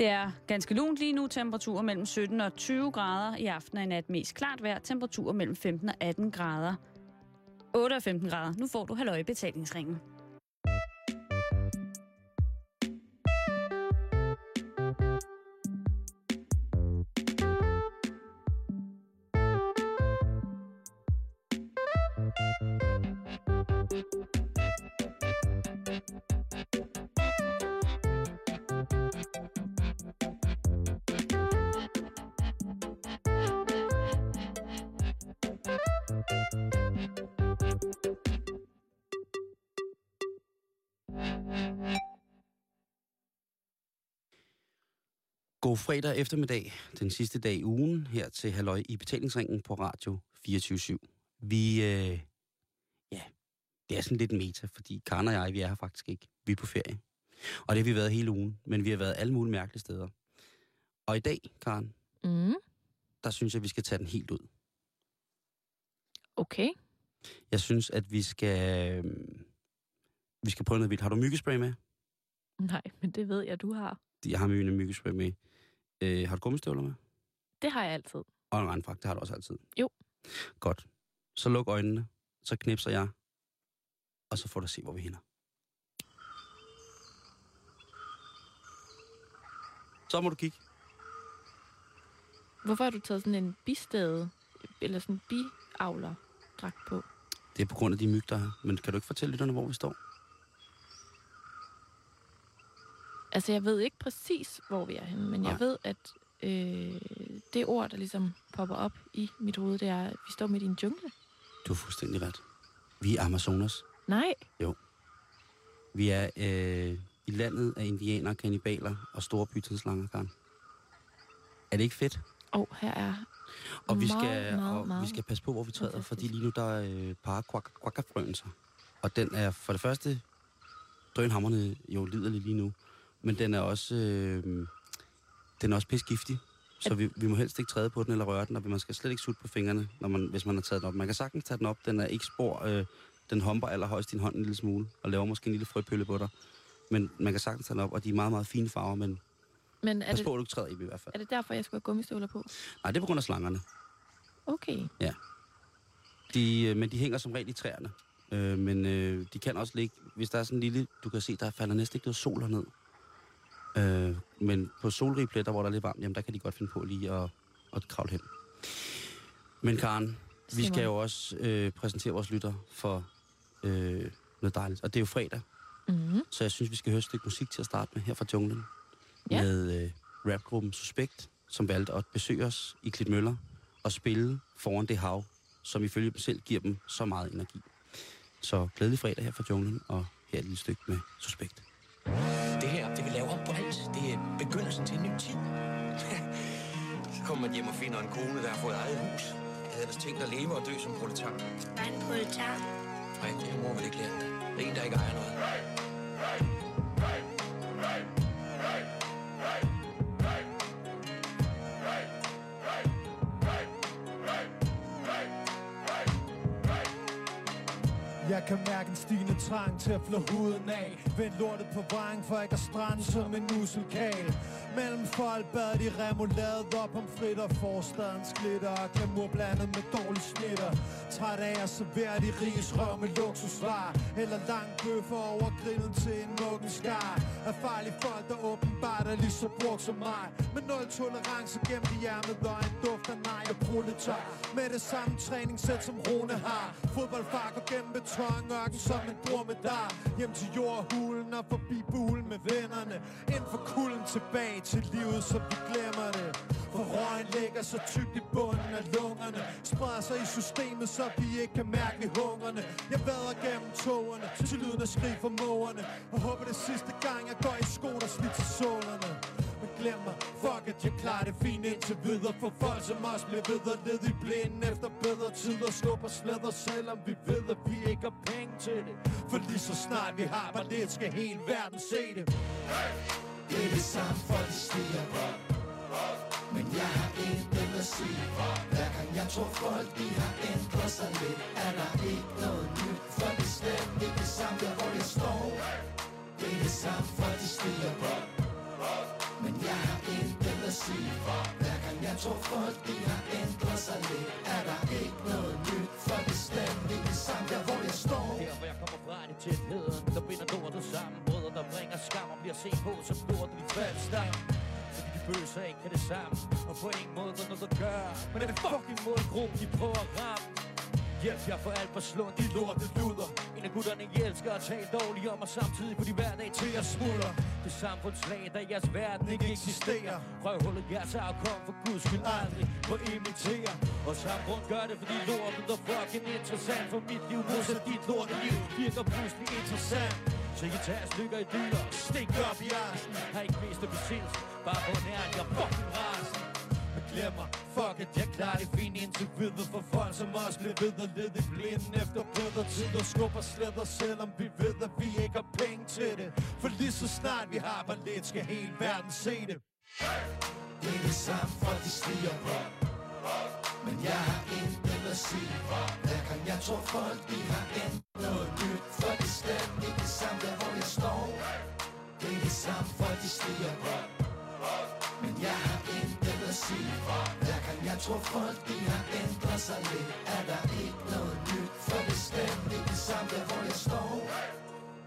Det er ganske lunt lige nu. Temperaturer mellem 17 og 20 grader. I aften og i nat mest klart vejr. Temperaturer mellem 15 og 18 grader. 8 og 15 grader. Nu får du halvøje betalingsringen. God fredag eftermiddag, den sidste dag i ugen, her til Halløj i betalingsringen på Radio 24 Vi, øh, ja, det er sådan lidt meta, fordi Karen og jeg, vi er her faktisk ikke. Vi er på ferie. Og det har vi været hele ugen, men vi har været alle mulige mærkelige steder. Og i dag, Karen, Mm. der synes jeg, vi skal tage den helt ud. Okay. Jeg synes, at vi skal, øh, vi skal prøve noget vildt. Har du myggespray med? Nej, men det ved jeg, du har. Jeg har mine myggespray med. Øh, har du gummistøvler med? Det har jeg altid. Og en regnfrak, det har du også altid. Jo. Godt. Så luk øjnene, så knipser jeg, og så får du se, hvor vi hænder. Så må du kigge. Hvorfor har du taget sådan en bistade, eller sådan en biavler dragt på? Det er på grund af de myg, der er. Men kan du ikke fortælle lytterne, hvor vi står? Altså, jeg ved ikke præcis, hvor vi er henne, men jeg Nej. ved, at øh, det ord, der ligesom popper op i mit hoved, det er, at vi står midt i en jungle. Du har fuldstændig ret. Vi er Amazonas. Nej, Vi er øh, i landet af indianere, kannibaler og store bytidslanger, Karen. Er det ikke fedt? og her er Og vi Meget, skal, meget, og meget vi skal passe på, hvor vi træder, fantastisk. fordi lige nu der er øh, par quackafrøen sig. Og den er for det første drønhammerne jo liderlig lige nu, men den er også, øh, den er også pisgiftig. Så vi, vi må helst ikke træde på den eller røre den, og man skal slet ikke sutte på fingrene, når man, hvis man har taget den op. Man kan sagtens tage den op, den er ikke spor, øh, den humper allerhøjst din hånd en lille smule, og laver måske en lille frøpølle på dig. Men man kan sagtens tage den op, og de er meget, meget fine farver, men Men er pas det, på, at du ikke træder i i hvert fald. er det derfor, jeg skal have gummistøvler på? Nej, det er på grund af slangerne. Okay. De, øh, men de hænger som regel i træerne. Øh, men øh, de kan også ligge, hvis der er sådan en lille, du kan se, der falder næsten ikke noget sol herned. Øh, men på solrige pletter, hvor der er lidt varmt, jamen der kan de godt finde på lige at, at kravle hen. Men Karen, vi skal jo også øh, præsentere vores lytter for øh, noget dejligt. Og det er jo fredag, Mm-hmm. så jeg synes, vi skal høre et stykke musik til at starte med her fra junglen. Ja. Med øh, rapgruppen Suspekt, som valgte at besøge os i Klitmøller og spille foran det hav, som ifølge dem selv giver dem så meget energi. Så glædelig fredag her fra junglen, og her er et lille stykke med Suspekt. Begyndelsen til en ny tid. Så kommer man hjem og finder en kone, der har fået eget hus. Jeg havde ellers tænkt at leve og dø som proletar. Er en proletar? Nej, det mor vel ikke lært det. Det er en, der ikke ejer noget. Jeg kan mærke en stigende trang til at flå huden af. Vend lortet på vejen for ikke at strande som en muselkal Mellem folk bad de remoulade op om fritter Forstadens glitter. Og glamour blandet med dårlig snitter Træt af at servere de riges røv med luksusvar Eller lang bøffer over grillen til en muggen skar. Af farlige folk, der åbenbart er lige så brugt som mig. Med nul tolerance gennem i ærmet og en duft af nej og proletar Med det samme træningssæt som Rune har. Fodboldfar går gennem betonørken som en dromedar. Hjem til jordhulen og forbi bulen med vennerne. Ind for kulden tilbage til livet, så vi glemmer det. For røgen ligger så tykt i bunden af lungerne. Spreder sig i systemet, så vi ikke kan mærke hungerne Jeg vader gennem togerne til lyden af skrig for mågerne. Og håber det sidste gang, jeg går i sko, der slidt til sålerne men glem mig, fuck at jeg klarer det fint indtil videre. For folk som os bliver ved og led i blinden Efter bedre tider. Skubber slæder Selvom vi ved at vi ikke har penge til det. For lige så snart vi har bare lidt skal hele verden se det. Det er det samme, for de stiger på Men jeg har intet at sige Hver gang jeg tror folk de har ændret sig lidt Er der ikke noget nyt. For det er slet ikke det samme der hvor jeg står. Det er det samme, for de stiger på Men jeg har tror folk de har ændret sig lidt Er der ikke noget nyt. For det stændig det samme der hvor jeg står. Her hvor jeg kommer fra det tæt skam Og bliver set på som lortet i faldstang Fordi de bøser ikke kan det samme Og på ingen måde der noget at gøre. Men det er fucking målgruppe de prøver at ramme? Hjælp jer for alt for slå de lorte luder. En af gutterne I elsker at tale dårligt om Og samtidig på de hverdag til at smuldre. Det samfundslag der jeres verden ikke eksisterer. Røvhullet jeres afkom for guds skyld aldrig Må imitere. Og samme grund gør det fordi lortet er fucking interessant. For mit liv modsat dit lorte liv Virker pludselig interessant så I tager stykker i dyder Stik op i arsen. Har ikke mest at besinds Bare på nær jeg fucking rasen Men glem mig, Fuck at jeg klarer det fint indtil videre For folk som os bliver ved og lede i blinden Efter bedre tid. Og skubber slæder Selvom vi ved at vi ikke har penge til det. For lige så snart vi har ballet Skal hele verden se det. Hey! Det er det samme folk de stiger på. Men jeg har intet at sige Hver gang jeg tror folk de har ændret noget nyt? For det er ikke det samme der hvor jeg står. Det er det samme folk de stiger Men jeg har intet at sige Hver gang jeg tror folk de har ændret sig lidt? Er der ikke noget nyt? For det er ikke det samme der hvor jeg står.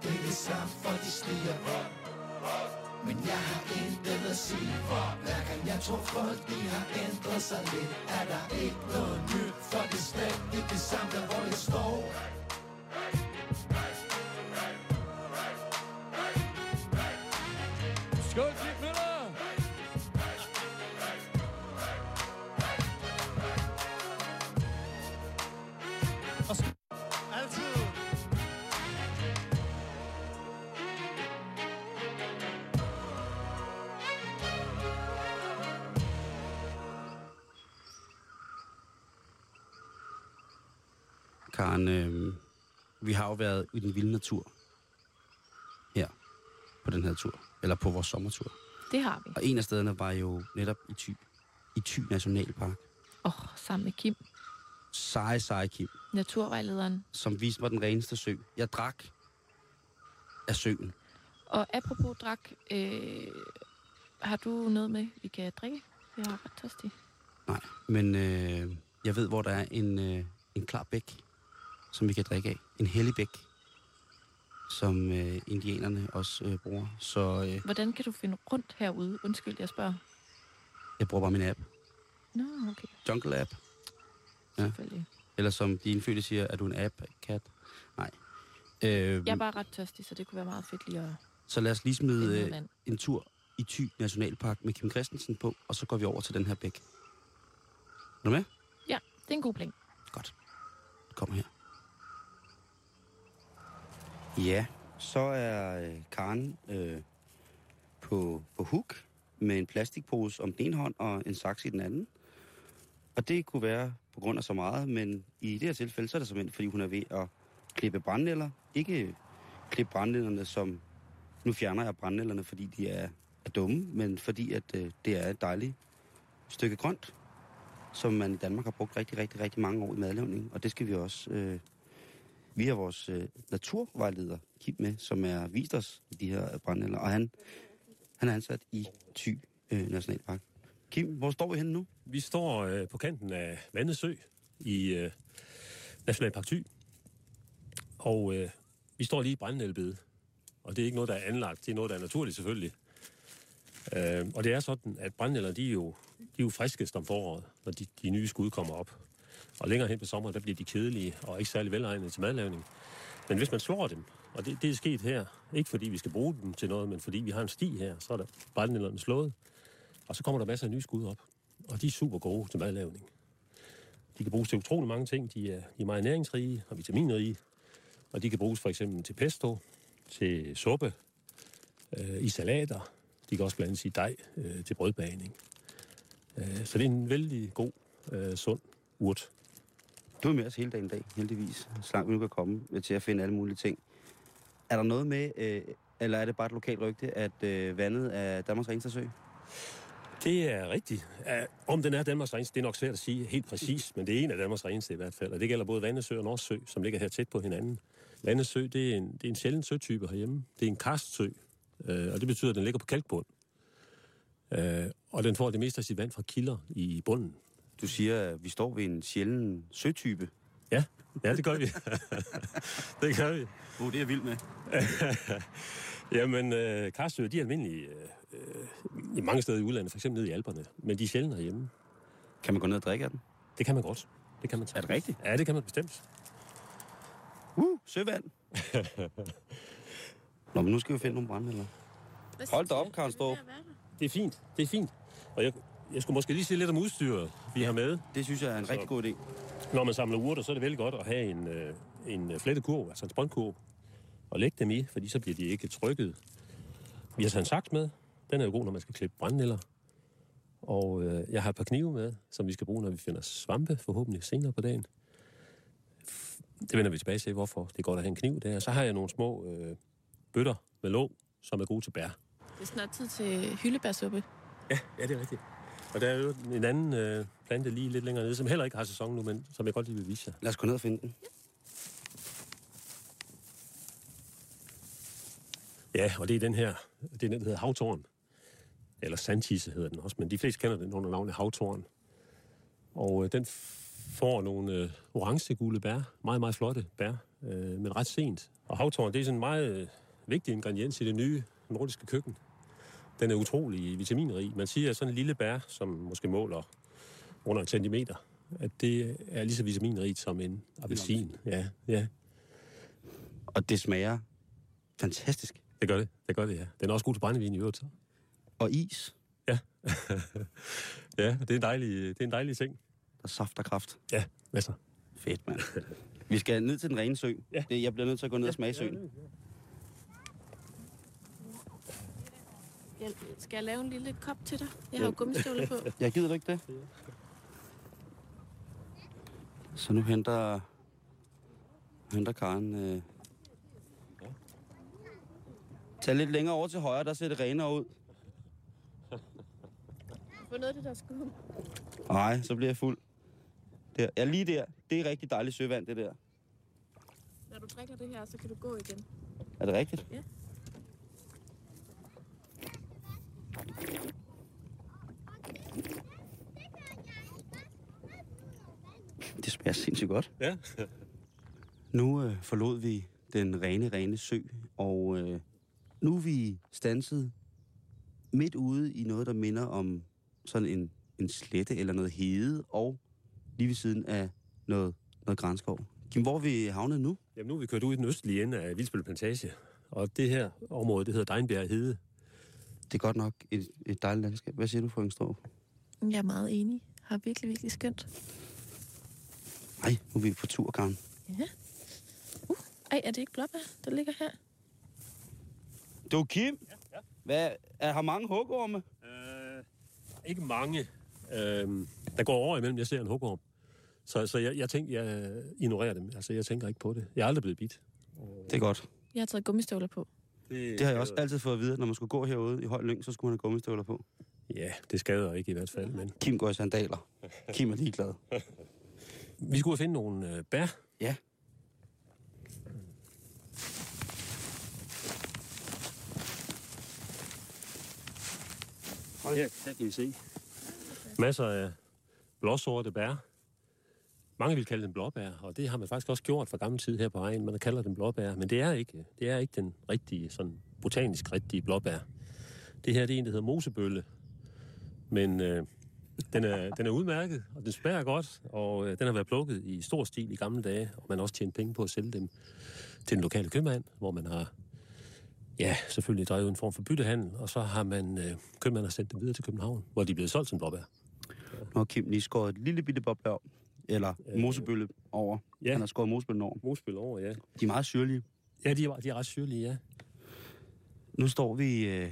Det er det samme folk de stiger på men jeg har intet at sige For hver gang jeg tror folk de har ændret sig lidt. Er der ikke noget nyt? For det er stændigt det samme der hvor jeg står. Karen, øh, vi har jo været i den vilde natur her på den her tur, eller på vores sommertur. Det har vi. Og en af stederne var jo netop i Thy, i Thy Nationalpark. Åh, oh, sammen med Kim, Seje, seje Kim, naturvejlederen. som viste mig den reneste sø. Jeg drak af søen. Og apropos drak, øh, har du noget med, vi kan drikke? Jeg er ret tørstig. Nej, men øh, jeg ved, hvor der er en, øh, en klar bæk, som vi kan drikke af. En hellig bæk, som øh, indianerne også øh, bruger. Så øh, Hvordan kan du finde rundt herude? Undskyld, jeg spørger. jeg bruger bare min app. Nå, okay. Jungle app. Ja. Selvfølgelig. Eller som de indfødte siger, er du en app, kat? Nej. Øh, Jeg er bare ret tørstig, så det kunne være meget fedt lige at Så lad os lige smide øh, en tur i Thy Nationalpark med Kim Christensen på, og så går vi over til den her bæk. Er du med? Ja, det er en god plan. Godt. Kom her. Ja, så er øh, Karen øh, på, på hook med en plastikpose om den ene hånd og en saks i den anden. Og det kunne være på grund af så meget, men i det her tilfælde, så er det simpelthen, fordi hun er ved at klippe brændenælder. Ikke klippe brændenælderne, som... Nu fjerner jeg brændenælderne, fordi de er, er dumme, men fordi at øh, det er et dejligt stykke grønt, som man i Danmark har brugt rigtig, rigtig, rigtig mange år i madlavning. Og det skal vi også... Øh, vi har vores øh, naturvejleder, Kim, med, som er vist os de her øh, brændenælder. Og han, han er ansat i Thy øh, Nationalpark. Kim, hvor står vi henne nu? Vi står øh, på kanten af Vandesø i øh, Nationalpark Thy. Og øh, vi står lige i brændenælbede. Og det er ikke noget, der er anlagt. Det er noget, der er naturligt selvfølgelig. Øh, og det er sådan, at brændenælder, de er jo, de er jo friskest om foråret, når de, de nye skud kommer op. Og længere hen på sommeren, der bliver de kedelige og ikke særlig velegnede til madlavning. Men hvis man slår dem, og det, det er sket her, ikke fordi vi skal bruge dem til noget, men fordi vi har en sti her, så er der brændenælderne slået. Og så kommer der masser af nye skud op. Og de er super gode til madlavning. De kan bruges til utrolig mange ting. De er, de er meget næringsrige og vitaminrige. Og de kan bruges for eksempel til pesto, til suppe, øh, i salater. De kan også blandes i dej øh, til brødbagning. Øh, så det er en vældig god, øh, sund urt. Du er med os hele dagen i dag, heldigvis. Så langt vi nu kan komme til at finde alle mulige ting. Er der noget med, øh, eller er det bare et lokalt rygte, at øh, vandet er Danmarks reneste sø? Det er rigtigt. Om den er Danmarks reneste, det er nok svært at sige helt præcis, men det er en af Danmarks reneste i hvert fald. Og det gælder både Vandesø og Nordsø, som ligger her tæt på hinanden. Vandesø, det er en, det er en sjælden søtype herhjemme. Det er en karstsø, øh, og det betyder, at den ligger på kalkbund. Øh, og den får det meste af sit vand fra kilder i bunden. Du siger, at vi står ved en sjælden søtype. Ja, ja det gør vi. det gør vi. Oh, det er jeg vild med. Jamen, øh, karsøer, de er almindelige øh, i mange steder i udlandet, f.eks. nede i Alperne, men de er sjældne herhjemme. Kan man gå ned og drikke af den? Det kan man godt. Det kan man Er det rigtigt? Ja, det kan man bestemt. Uh, søvand. Nå, men nu skal vi finde nogle brændenælder. Hold da op, Karen Storp. Det er fint, det er fint. Og jeg, jeg skulle måske lige sige lidt om udstyret, vi har med. Det synes jeg er en Så- rigtig god idé. Når man samler urter, så er det vældig godt at have en, øh, en flettekurv, altså en spåndkurv, og lægge dem i, fordi så bliver de ikke trykket. Vi har taget en saks med. Den er jo god, når man skal klippe brændnælder. Og øh, jeg har et par knive med, som vi skal bruge, når vi finder svampe, forhåbentlig senere på dagen. Det vender vi tilbage til, hvorfor det er godt at have en kniv der. Så har jeg nogle små øh, bøtter med låg, som er gode til bær. Det er snart tid til hyldebærsuppe. Ja, ja, det er rigtigt. Og der er jo en anden øh, plante lige lidt længere nede, som heller ikke har sæson nu, men som jeg godt lige vil vise jer. Lad os gå ned og finde den. Ja, og det er den her, det er den, der hedder havtorn. Eller sandtisse hedder den også, men de fleste kender den under navnet havtorn. Og øh, den får nogle øh, orange-gule bær, meget, meget flotte bær, øh, men ret sent. Og havtorn, det er sådan en meget øh, vigtig ingrediens i det nye nordiske køkken. Den er utrolig vitaminrig. Man siger, at sådan en lille bær, som måske måler under en centimeter, at det er lige så vitaminrigt som en appelsin. Ja, ja, Og det smager fantastisk. det gør det. Det gør det, ja. Den er også god til brændevin i øvrigt, så. Og is, Ja. ja, det er en dejlig, det er en dejlig ting. der saft og kraft. Ja, masser. Fedt, mand. Vi skal ned til den rene sø. Ja. Jeg bliver nødt til at gå ned og smage søen. Jeg, skal jeg lave en lille kop til dig? Jeg har jo gummistøvler på. Jeg gider du ikke det? Så nu henter, henter Karen... Øh... Tag lidt længere over til højre, der ser det renere ud. Få noget af det der skum. Nej, så bliver jeg fuld. Der. Ja, lige der. Det er rigtig dejligt søvand, det der. Når du drikker det her, så kan du gå igen. Er det rigtigt? Ja. Det smager sindssygt godt. Ja. Nu øh, forlod vi den rene, rene sø, og øh, nu er vi stanset midt ude i noget, der minder om sådan en, en slette eller noget hede, og lige ved siden af noget, noget grænskov. Kim, hvor er vi havnet nu? Jamen, nu er vi kørt ud i den østlige ende af Vildsbøl Plantage. Og det her område, det hedder Dejnbjerg Hede. Det er godt nok et, et dejligt landskab. Hvad siger du, frøken Strå? Jeg er meget enig. Har virkelig, virkelig skønt. Nej, nu er vi på tur, Karen. Ja. Uh, ej, er det ikke blåbær, der ligger her? Du, Kim? Ja, ja. Hvad, er, har mange hugorme? Øh, ikke mange. Øh, der går over imellem, jeg ser en hugorm. Så, så jeg, jeg tænker, jeg ignorerer dem. Altså, jeg tænker ikke på det. Jeg er aldrig blevet bidt. Det er godt. Jeg har taget gummistøvler på. Det har jeg også altid fået at vide, at når man skulle gå herude i høj lyng, så skulle man have gummistøvler på. Ja, det skader ikke i hvert fald, men... Kim går i sandaler. Kim er ligeglad. Vi skulle finde nogle øh, bær. Ja. Hold her, her kan I se. Masser af blåsorte bær. Mange vil kalde dem blåbær, og det har man faktisk også gjort fra gammel tid her på egen. Man kalder dem blåbær, men det er ikke, det er ikke den rigtige, sådan botanisk rigtige blåbær. Det her det er en, der hedder mosebølle. Men øh, den, er, den er udmærket, og den smager godt, og øh, den har været plukket i stor stil i gamle dage, og man har også tjent penge på at sælge dem til den lokale købmand, hvor man har ja, selvfølgelig drevet en form for byttehandel, og så har man øh, købmanden har sendt dem videre til København, hvor de er blevet solgt som blåbær. Nu har Kim lige skåret et lille bitte boble over. Eller Øh, mosebølle over. ja. Han har skåret mosebøllen over. Mosbøl over, ja. De er meget syrlige. Ja, de er, de er ret syrlige, ja. Nu står vi øh,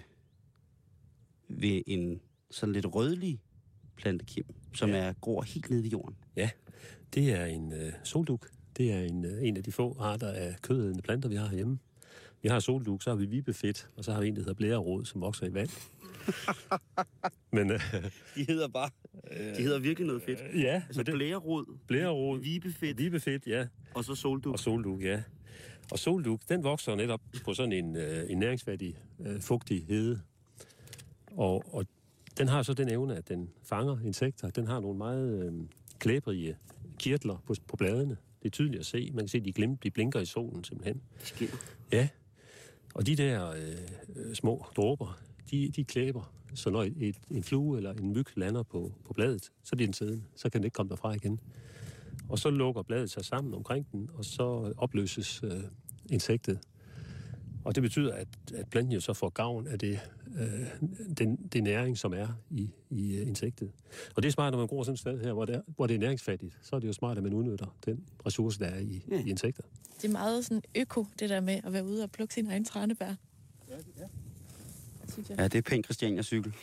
ved en sådan lidt rødlig plante, Kim, som Ja. ja. er gror helt nede i jorden. Det er en øh, solduk. Det er en, øh, en af de få arter af kødædende planter, vi har herhjemme. Vi har solduk, så har vi vibefedt, og så har vi en, der hedder blærerod, som vokser i vand. Men øh, De hedder bare, de hedder virkelig noget fedt. ja, Altså det, blærerod, blærerod, vibefedt vibefedt, ja, og så solduk. og solduk, ja. Og solduk, den vokser netop på sådan en, øh, en næringsfattig, øh, fugtig hede. Og, og den har så den evne, at den fanger insekter. Den har nogle meget øh, klæbrige kirtler på, på bladene. Det er tydeligt at se. Man kan se, at de, glim, de blinker i solen simpelthen. Skinner. Ja, og de der øh, øh, små dråber, de, de klæber. Så når et, en flue eller en myg lander på, på bladet, så bliver den siddende. Så kan den ikke komme derfra igen. Og så lukker bladet sig sammen omkring den, og så opløses øh, insektet. Og det betyder, at, at planten jo så får gavn af det, øh, den, det næring, som er i, i øh, insektet. Og det er smart, når man går sådan et sted her, hvor det, er, hvor det er næringsfattigt, så er det jo smart, at man udnytter den ressource, der er i, Ja. i insekter. Det er meget sådan øko, det der med at være ude og plukke sin egen tranebær. Synes jeg. Ja, det er pænt Christiania-cykel.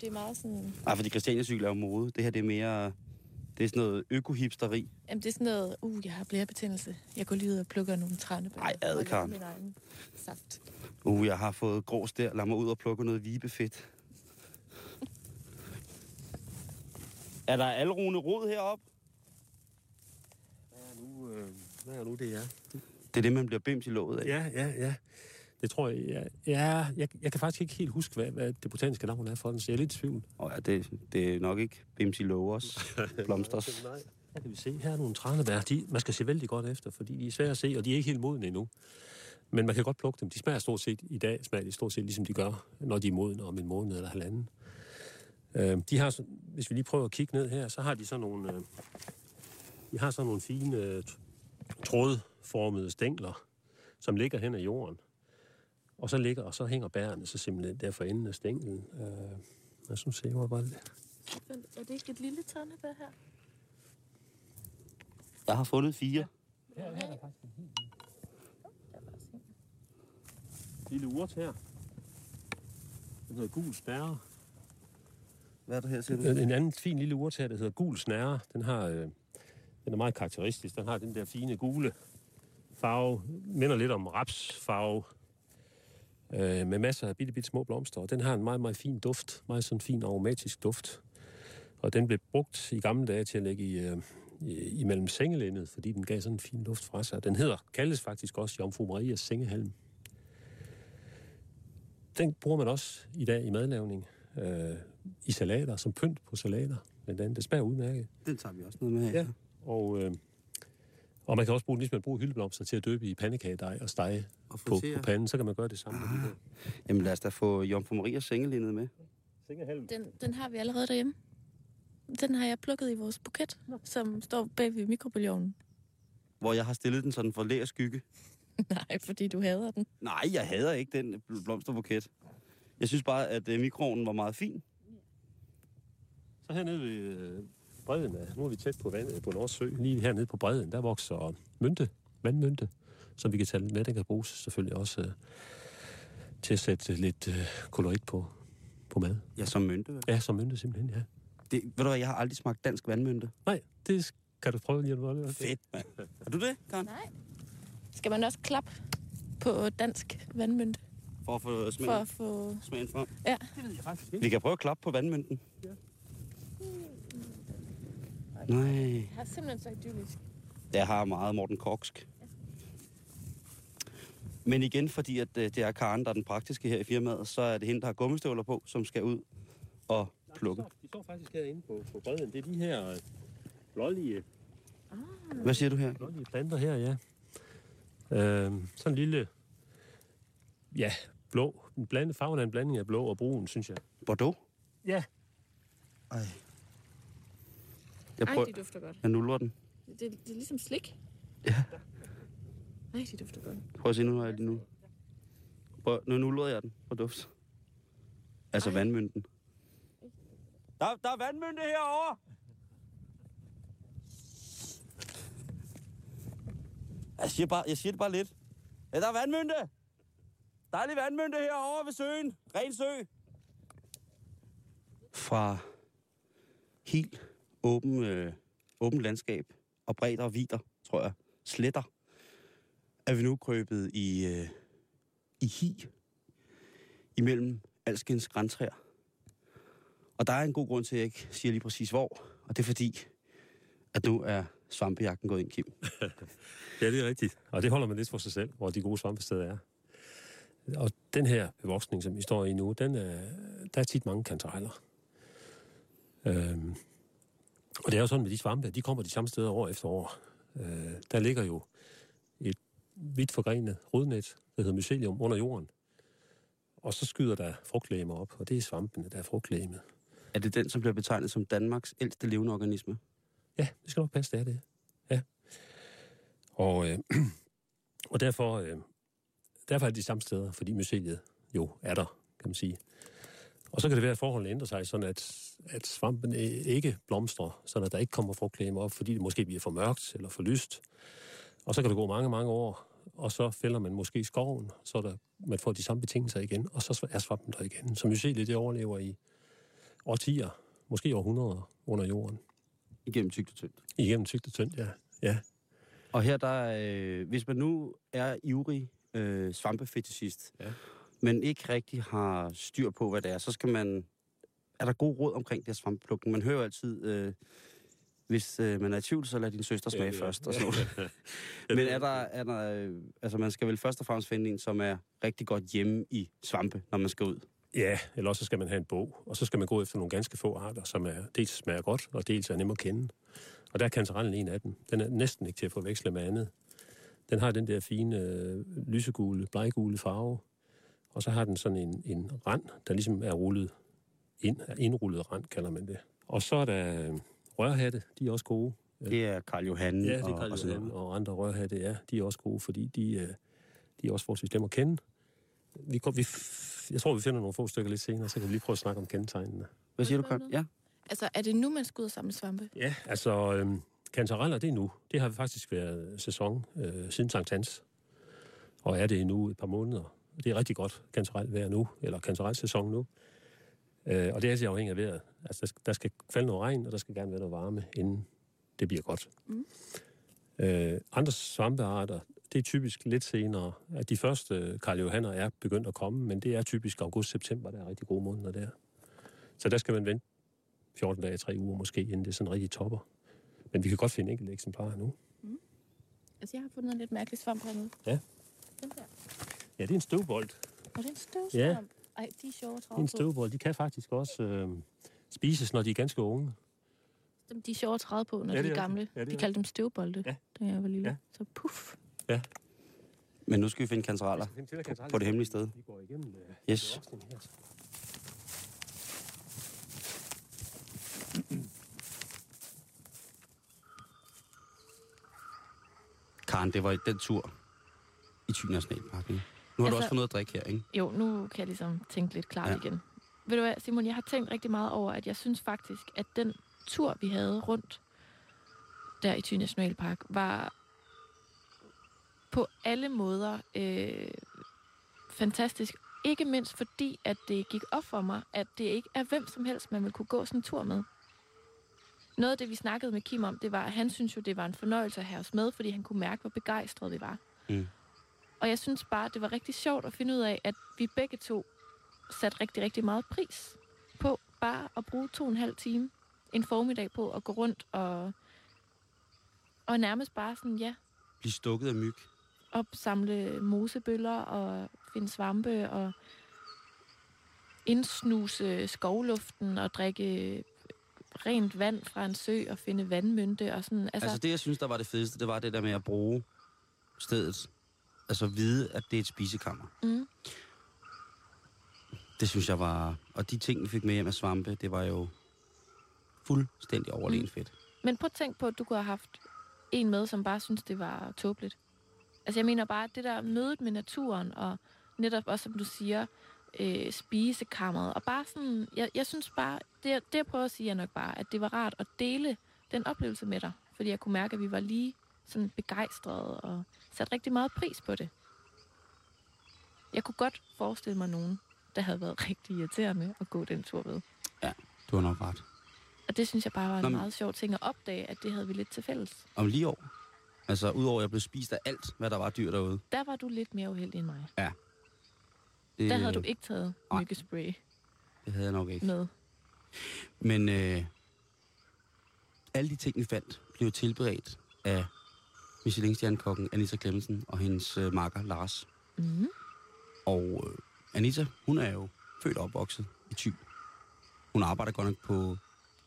Det er meget sådan... Ej, fordi Christiania-cykel er jo mode. Det her, det er mere... Det er sådan noget økohipsteri. Jamen, det er sådan noget, uh, jeg har blærebetændelse. Jeg går lige ud og plukker nogle tranebær. Ej, ad, Og laver Karen. Min egen saft. Uh, jeg har fået grås der. Lad mig ud og plukke noget vibefedt. er der alrune rod heroppe? Hvad er nu, øh, hvad er nu det er? Det er det, man bliver bims i låget af. Ja, ja, ja. Det tror jeg, ja. ja jeg, jeg kan faktisk ikke helt huske, hvad, hvad det botaniske navn er for den, så jeg er lidt i tvivl. Og ja, det, det er nok ikke bims i lågers. Blomsters. Nej. Her kan vi se, her er nogle tranebær. De, man skal se vældig godt efter, fordi de er svære at se, og de er ikke helt modne endnu. Men man kan godt plukke dem. De smager stort set, i dag smager de stort set ligesom de gør, når de er modne om en måned eller halvanden. Øh, de har, hvis vi lige prøver at kigge ned her, så har de sådan nogle, øh, de har sådan nogle fine øh, trådformede stængler, som ligger hen ad jorden. Og så ligger, og så hænger bærene så simpelthen der for enden af stænglen. Øh, jeg synes, jeg var bare lidt... Er det ikke et lille tranebær her? Jeg har fundet fire. Lille urt her. Den hedder gul snære. Hvad er der her, siger du? En anden fin lille urt her, der hedder gul snære. Den, har, øh, den er meget karakteristisk. Den har den der fine gule farve. Minder lidt om rapsfarve. Øh, med masser af bitte, bitte små blomster. Og den har en meget, meget fin duft. Meget sådan fin aromatisk duft. Og den blev brugt i gamle dage til at lægge i, øh, i, imellem sengelænet, fordi den gav sådan en fin duft fra sig. Den hedder, kaldes faktisk også Jomfru Marias sengehalm. Den bruger man også i dag i madlavning. Øh, I salater, som pynt på salater. Blandt andet. Det smager udmærket. Den tager vi også noget med her. Ja. Og, øh, og man kan også bruge, ligesom man bruger hyldeblomster til at døbe i pandekagedej og stege Og på, på panden, så kan man gøre det samme. Ah. Jamen lad os da få Jomfru Marias sengelindet med. Den, den har vi allerede derhjemme. Den har jeg plukket i vores buket, som står bag ved mikrobølgeovnen. Hvor jeg har stillet den sådan for læ og skygge. Nej, fordi du hader den. Nej, jeg hader ikke den bl- blomsterbuket. Jeg synes bare, at øh, mikroovnen var meget fin. Så hernede ved øh, bredden af, nu er vi tæt på vandet på Nordsø, lige hernede på bredden, der vokser mynte, vandmynte, som vi kan tage med. Den kan bruges selvfølgelig også øh, til at sætte lidt øh, kolorit på, på mad. Ja, som mynte. vel? Ja, som mynte simpelthen, ja. Det, ved du hvad, jeg har aldrig smagt dansk vandmynte. Nej, det kan du prøve lige at. Fedt, mand. Er du det, Karen? Nej. Skal man også klappe på dansk vandmynte? For at få For smagen, at få... smagen frem. Ja. Det ved jeg faktisk ikke. Vi kan prøve at klappe på vandmynten. Nej, Jeg har simpelthen så idyllisk. jeg har meget Morten Korksk. Men igen, fordi at, øh, det er Karen, der er den praktiske her i firmaet, så er det hende, der har gummistøvler på, som skal ud og plukke. De står, de står faktisk herinde på, på bredden. Det er de her øh, blålige, Hvad siger du her? blålige planter her, ja. Øh, sådan en lille, ja, blå. En blandet, farven er en blanding af blå og brun, synes jeg. Bordeaux? Ja. Ej. Jeg, Ej, prøver, de dufter godt. jeg nulrer den. Det, det er ligesom slik. Ja. Ej, de dufter godt. Prøv at se, nu har jeg lige nu. Prøv, nu nulrede jeg den på duft. Altså Ej. vandmynten. Der, der er vandmynte herovre! Jeg siger, bare, jeg siger det bare lidt. Ja, der er vandmynte! Dejlig vandmynte herovre ved søen. Ren sø. Fra helt åben, øh, åben landskab og bredder og vider, tror jeg, sletter, er vi nu krøbet i, øh, i hi imellem alskens græntræer. Og der er en god grund til, at jeg ikke siger lige præcis hvor. Og det er fordi, at nu er svampejagten gået ind, Kim. Ja, det er rigtigt. Og det holder man lidt for sig selv, hvor de gode svampesteder er. Og den her bevoksning, som vi står i nu, den er, der er tit mange kantareller. Øhm, og det er jo sådan med de svampe, de kommer de samme steder år efter år. Øh, der ligger jo et vidt forgrenet rodnet, der hedder mycelium, under jorden. Og så skyder der frugtlægemer op, og det er svampene, der er frugtlægemet. Er det den, som bliver betegnet som Danmarks ældste levende organisme? Ja, det skal nok passe, det er det. Ja. Og, øh, og derfor, øh, derfor er det de samme steder, fordi myceliet jo er der, kan man sige. Og så kan det være, at forholdene ændrer sig, sådan at, at svampen ikke blomstrer, så der ikke kommer frugtlægemer op, fordi det måske bliver for mørkt eller for lyst. Og så kan det gå mange, mange år, og så fælder man måske skoven, så der, man får de samme betingelser igen, og så er svampen der igen. Så myceliet, det overlever i årtier, måske århundreder under jorden. Igennem tygt og tyndt. Igennem tygt og tyndt, ja. ja. Og her der, øh, hvis man nu er ivrig øh, svampefetischist, Ja. men ikke rigtig har styr på, hvad det er, så skal man... Er der god råd omkring det her svampeplukning? Man hører altid, øh, hvis øh, man er i tvivl, så lad din søster smage Ja, først. Og sådan noget. Men er der, er der, øh, altså man skal vel først og fremmest finde en, som er rigtig godt hjemme i svampe, når man skal ud. Ja, eller også så skal man have en bog, og så skal man gå efter nogle ganske få arter, som er, dels smager godt, og dels er nemme at kende. Og der er kantarellen en af dem. Den er næsten ikke til at forveksle med andet. Den har den der fine øh, lysegule, bleggule farve, og så har den sådan en, en rand, der ligesom er rullet ind, er indrullet rand, kalder man det. Og så er der øh, rørhatte, de er også gode. Det er Karl Johan Ja, det og, er Karl og Johan og andre rørhatte, ja, de er også gode, fordi de, øh, de er også forholdsvis dem at kende. Vi, kom, vi, jeg tror, vi finder nogle få stykker lidt senere, så kan vi lige prøve at snakke om kendetegnene. Hvad siger du, spørge Ja. Altså, er det nu, man skal ud og samle svampe? Ja, altså, øhm, kantareller, det er nu. Det har faktisk været sæson øh, siden Sankt Hans. Og er det nu et par måneder. Det er rigtig godt kantarel vejr nu, eller kantarel sæson nu. Øh, og det er altså afhængigt af vejret. Altså, der skal, der skal falde noget regn, og der skal gerne være noget varme, inden det bliver godt. Mm. Øh, andre svampearter, det er typisk lidt senere. At de første Karl Johanner er begyndt at komme, men det er typisk august-september, der er rigtig gode måneder der. Så der skal man vente 14 dage, 3 uger måske, inden det sådan rigtig topper. Men vi kan godt finde enkelte eksemplarer nu. Altså, jeg har fundet en lidt mærkelig svamp hernede. Ja. Den der. Ja, det er en støvbold. Og det er en støvsvamp. Ja. Ej, de er sjove Det er en støvbold. De kan faktisk også øh, spises, når de er ganske unge. Dem, de er sjove at træde på, når Ja, de er er gamle. Ja, det de er kaldte dem støvbolde, Ja. da jeg var lille. Ja. Så puff. Men nu skal vi finde kantareller på det hemmelige sted. Vi går igennem øh, Yes. Karen, det var i den tur i Thy Nationalpark, ikke? Nu har du Altså- også fået noget at drikke her, ikke? Jo, nu kan jeg ligesom tænke lidt klart Ja. ja. igen. Ved du hvad, Simon, jeg har tænkt rigtig meget over, at jeg synes faktisk, at den tur, vi havde rundt der i Thy Nationalpark, var på alle måder øh, fantastisk. Ikke mindst fordi, at det gik op for mig, at det ikke er hvem som helst, man vil kunne gå sådan en tur med. Noget af det, vi snakkede med Kim om, det var, at han synes jo, det var en fornøjelse at have os med, fordi han kunne mærke, hvor begejstrede vi var. Mm. Og jeg synes bare, det var rigtig sjovt at finde ud af, at vi begge to satte rigtig, rigtig meget pris på bare at bruge to og en halv time en formiddag på at gå rundt og, og nærmest bare sådan, ja, Blive stukket af myg. Opsamle mosebøller og finde svampe og indsnuse skovluften og drikke rent vand fra en sø og finde vandmynte og sådan. Altså, Altså, altså det, jeg synes, der var det fedeste, det var det der med at bruge stedet. Altså vide, at det er et spisekammer. mm, Det synes jeg var... Og de ting, vi fik med hjem af svampe, det var jo fuldstændig overlegen Mm. fedt. Men prøv at tænke på, at du kunne have haft en med, som bare synes det var tåbeligt. Altså jeg mener bare, at det der mødet med naturen, og netop også, som du siger, øh, spisekammeret, og bare sådan, jeg, jeg synes bare, det, det jeg prøver at sige er nok bare, at det var rart at dele den oplevelse med dig, fordi jeg kunne mærke, at vi var lige sådan begejstrede og satte rigtig meget pris på det. Jeg kunne godt forestille mig nogen, der havde været rigtig irriterende at gå den tur med. Du har nok ret. Og det synes jeg bare var en Nå, men- meget sjov ting at opdage, at det havde vi lidt til fælles. Om lige år. Altså, udover at jeg blev spist af alt, hvad der var dyr derude. Der var du lidt mere uheldig end mig. Det, Der havde du ikke taget nej. myggespray Det havde jeg nok ikke. med. Men øh, alle de ting, vi fandt, blev tilberedt af Michelin-stjernekokken Anita Clemmensen og hendes øh, makker Lars. Mm. Og øh, Anita, hun er jo født og opvokset i Thy. Hun arbejder godt nok på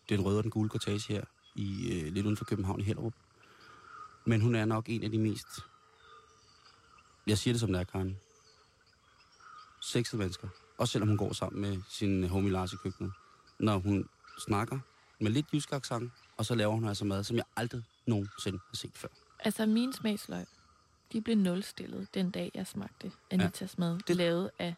den røde og den gule kortage her, i, øh, lidt uden for København i Hellerup. Men hun er nok en af de mest, jeg siger det som det er, Karen, sexede mennesker. Også selvom hun går sammen med sin homie Lars i køkkenet. Når hun snakker med lidt jysk accent, og så laver hun altså mad, som jeg aldrig nogensinde har set før. Altså, mine smagsløg, de blev nulstillet den dag, jeg smagte Anitas ja. mad, Det- lavet af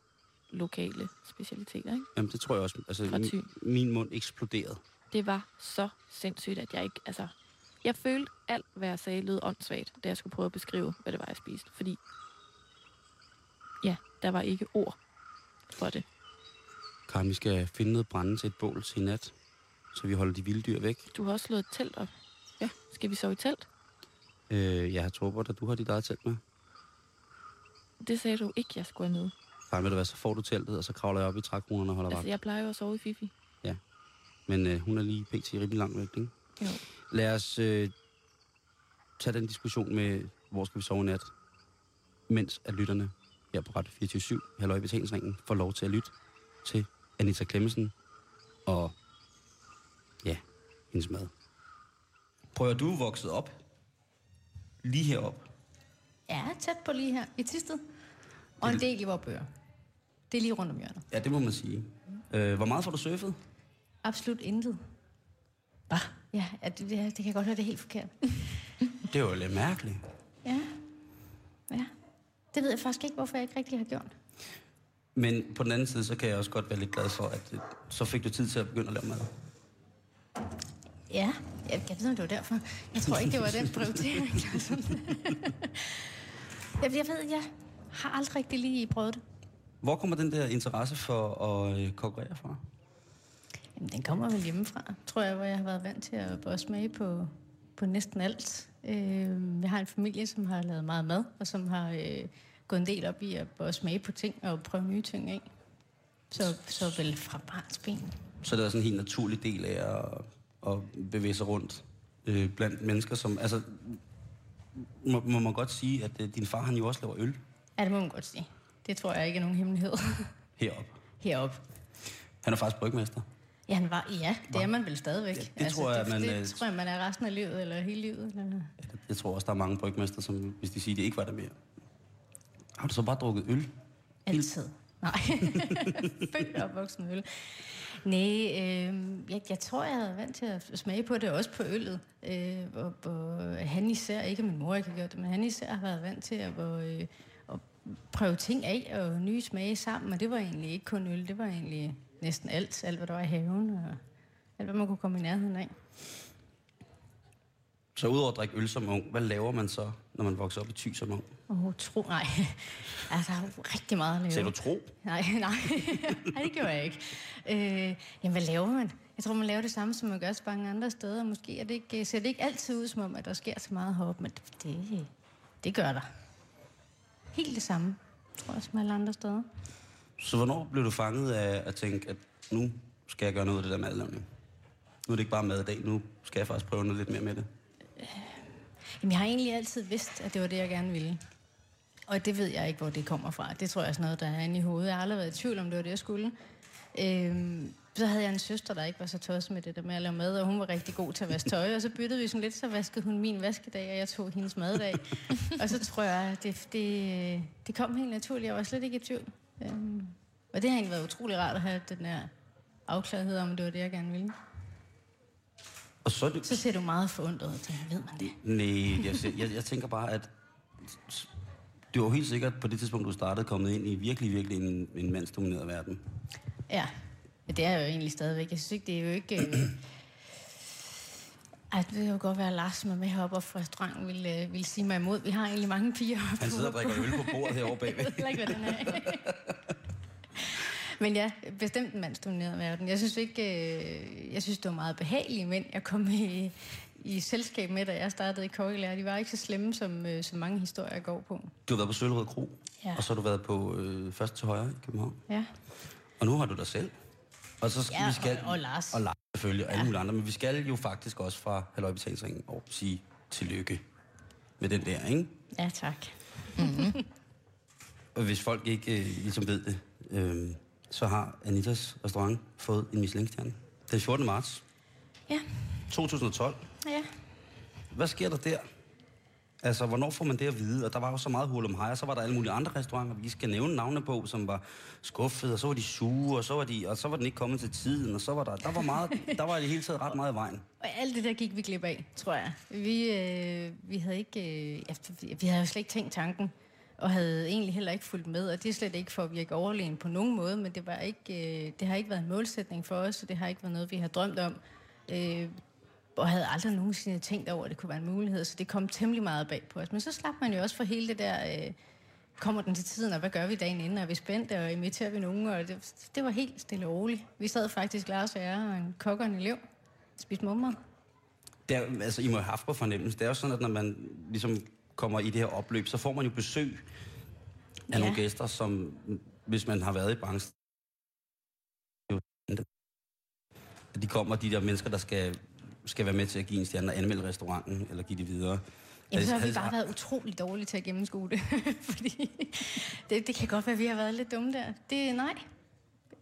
lokale specialiteter, ikke? Jamen, det tror jeg også. Altså, min, min mund eksploderede. Det var så sindssygt, at jeg ikke... Altså, jeg følte alt, hvad jeg sagde, lød åndssvagt, da jeg skulle prøve at beskrive, hvad det var, jeg spiste. Fordi, ja, der var ikke ord for det. Karen, vi skal finde noget brænde til et bål til i nat, så vi holder de vilde dyr væk. Du har også slået et telt op. Ja. Skal vi sove i telt? Øh, jeg tror at du har dit eget telt med. Det sagde du ikke, jeg skulle have med. Karen, ved du hvad, så får du teltet, og så kravler jeg op i trækronerne og holder Altså, vagt. jeg plejer jo at sove i Fifi. Men øh, hun er lige pt. rimelig langt væk, ikke? Jo. Lad os øh, tage den diskussion med, hvor skal vi sove i nat, mens at lytterne her på Radio 24 Halløj i Betalingsringen, får lov til at lytte til Anita Klemmensen og ja, hendes mad. Prøv at du vokset op lige herop. Ja, tæt på lige her i Tisted. Og en del i vores bøger. Det er lige rundt om hjørnet. Ja, det må man sige. Øh, hvor meget får du surfet? Absolut intet. Hvad? Ja, det, det, det kan jeg godt høre, det er helt forkert. Det jo lidt mærkeligt. Ja. Ja. Det ved jeg faktisk ikke, hvorfor jeg ikke rigtig har gjort. Men på den anden side, så kan jeg også godt være lidt glad for, at øh, så fik du tid til at begynde at lave mad. Ja, jeg, jeg ved, om det var derfor. Jeg tror ikke, det var den prioritering. jeg, jeg ved, jeg har aldrig rigtig lige prøvet det. Hvor kommer den der interesse for at øh, konkurrere fra? Jamen, den kommer vel hjemmefra, tror jeg, hvor jeg har været vant til at både smage på, på næsten alt. Øh, jeg har en familie, som har lavet meget mad, og som har øh, gået en del op i at både smage på ting og prøve nye ting af. Så, så vel fra barns ben. Så det er sådan en helt naturlig del af at, at bevæge sig rundt øh, blandt mennesker, som... Altså, må, må man godt sige, at øh, din far, han jo også laver øl Ja, det må man godt sige. Det tror jeg ikke er nogen hemmelighed heroppe. heroppe. Han er faktisk brygmester. Ja, han var, ja, det er man vel stadigvæk. Altså, Ja, det tror jeg, det, man, det, øh, tror jeg, man er resten af livet, eller hele livet. Eller... Jeg tror også, der er mange brygmester, som hvis de siger, det ikke var der mere. Har du så bare drukket øl? Altid. Nej. Født og opvokset med øl. Nej, øh, jeg, jeg tror, jeg er vant til at smage på det, også på øllet. Øh, hvor, hvor han især, ikke min mor ikke har gjort det, men han især har været vant til at, hvor, øh, at prøve ting af og nye smage sammen. Og det var egentlig ikke kun øl, det var egentlig næsten alt. Alt, hvad der var i haven, og alt, hvad man kunne komme i nærheden af. Så udover at drikke øl som ung, hvad laver man så, når man vokser op i Thy som ung? Åh, oh, tro, nej. altså, der er jo rigtig meget at lave. Sagde du tro? Nej, nej. nej, det gjorde jeg ikke. Øh, jamen, hvad laver man? Jeg tror, man laver det samme, som man gør så mange andre steder. Måske er det ikke, ser det ikke altid ud, som om, at der sker så meget heroppe, men det, det gør der. Helt det samme, tror jeg, som alle andre steder. Så hvornår blev du fanget af at tænke, at nu skal jeg gøre noget af det der madlavning? Nu er det ikke bare mad i dag, nu skal jeg faktisk prøve noget lidt mere med det. Jamen, jeg har egentlig altid vidst, at det var det, jeg gerne ville. Og det ved jeg ikke, hvor det kommer fra. Det tror jeg er sådan noget, der er inde i hovedet. Jeg har aldrig været i tvivl om, det var det, jeg skulle. Øhm, så havde jeg en søster, der ikke var så tosset med det der med at lave mad, og hun var rigtig god til at vaske tøj, og så byttede vi sådan lidt, så vaskede hun min vaskedag, og jeg tog hendes maddag. og så tror jeg, det, det, det kom helt naturligt. Jeg var slet ikke i tvivl. Øhm, og det har egentlig været utrolig rart at have den der afklarethed om, det var det, jeg gerne ville. Og så det... Så ser du meget forundret ud, tænker, ved man det? Nej, jeg, jeg, jeg tænker bare, at du var helt sikkert på det tidspunkt, du startede, kommet ind i virkelig, virkelig en, en mandsdomineret verden. Ja, Ja, det er jeg jo egentlig stadigvæk. Jeg synes ikke, det er jo ikke... Ej, det vil jo godt være, at Lars, med heroppe fra restauranten, vil, øh, vil sige mig imod. Vi har egentlig mange piger heroppe. Han sidder og drikker øl på bordet herovre bagved. Jeg ved ikke, hvad den er. Men ja, bestemt en mandsdomineret verden. Jeg synes ikke... Øh... Jeg synes, det var meget behagelige mænd, jeg kom i, i selskab med, da jeg startede i kokkelærer. De var ikke så slemme, som, øh, som mange historier går på. Du har været på Søllerød Kro, Ja. og så har du været på øh, først til højre i København. Ja. Og nu har du dig selv. Og så skal Ja, vi skal, og- og Lars. Og Lars selvfølgelig, og alle mulige andre. Men vi skal jo faktisk også fra Halløj Betalingsringen og sige tillykke med den der, ikke? Ja, tak. Og hvis folk ikke øh, ligesom ved det, øh, så har Anitas restaurant fået en Michelin-stjerne. Den 14. marts. Ja. 2012. Ja. Hvad sker der der? Altså, hvornår får man det at vide? Og der var jo så meget hul om hej, og så var der alle mulige andre restauranter, vi skal nævne navne på, som var skuffede, og så var de sure, og så var, de, og så var den ikke kommet til tiden, og så var der, der var meget, der var i det hele taget ret meget i vejen. Og alt det der gik vi glip af, tror jeg. Vi, øh, vi havde ikke, øh, vi havde jo slet ikke tænkt tanken, og havde egentlig heller ikke fulgt med, og det er slet ikke for at virke overlegen på nogen måde, men det, var ikke, øh, det har ikke været en målsætning for os, og det har ikke været noget, vi har drømt om. Øh, og havde aldrig nogensinde tænkt over, at det kunne være en mulighed, så det kom temmelig meget bag på os. Men så slap man jo også for hele det der, øh, kommer den til tiden, og hvad gør vi dagen inden? Er vi spændte, og imiterer vi nogen? Og det, det var helt stille og roligt. Vi sad faktisk, Lars og jeg, og en kok og en elev, spiste mummer. Det er, altså, I må have haft på fornemmelse. Det er jo sådan, at når man ligesom kommer i det her opløb, så får man jo besøg af Ja. nogle gæster, som, hvis man har været i branchen, de kommer, de der mennesker, der skal, skal være med til at give en stjerne og anmelde restauranten, eller give det videre. Jamen, så har vi bare været utrolig dårlige til at gennemskue det. Fordi det, det kan godt være, at vi har været lidt dumme der. Det nej.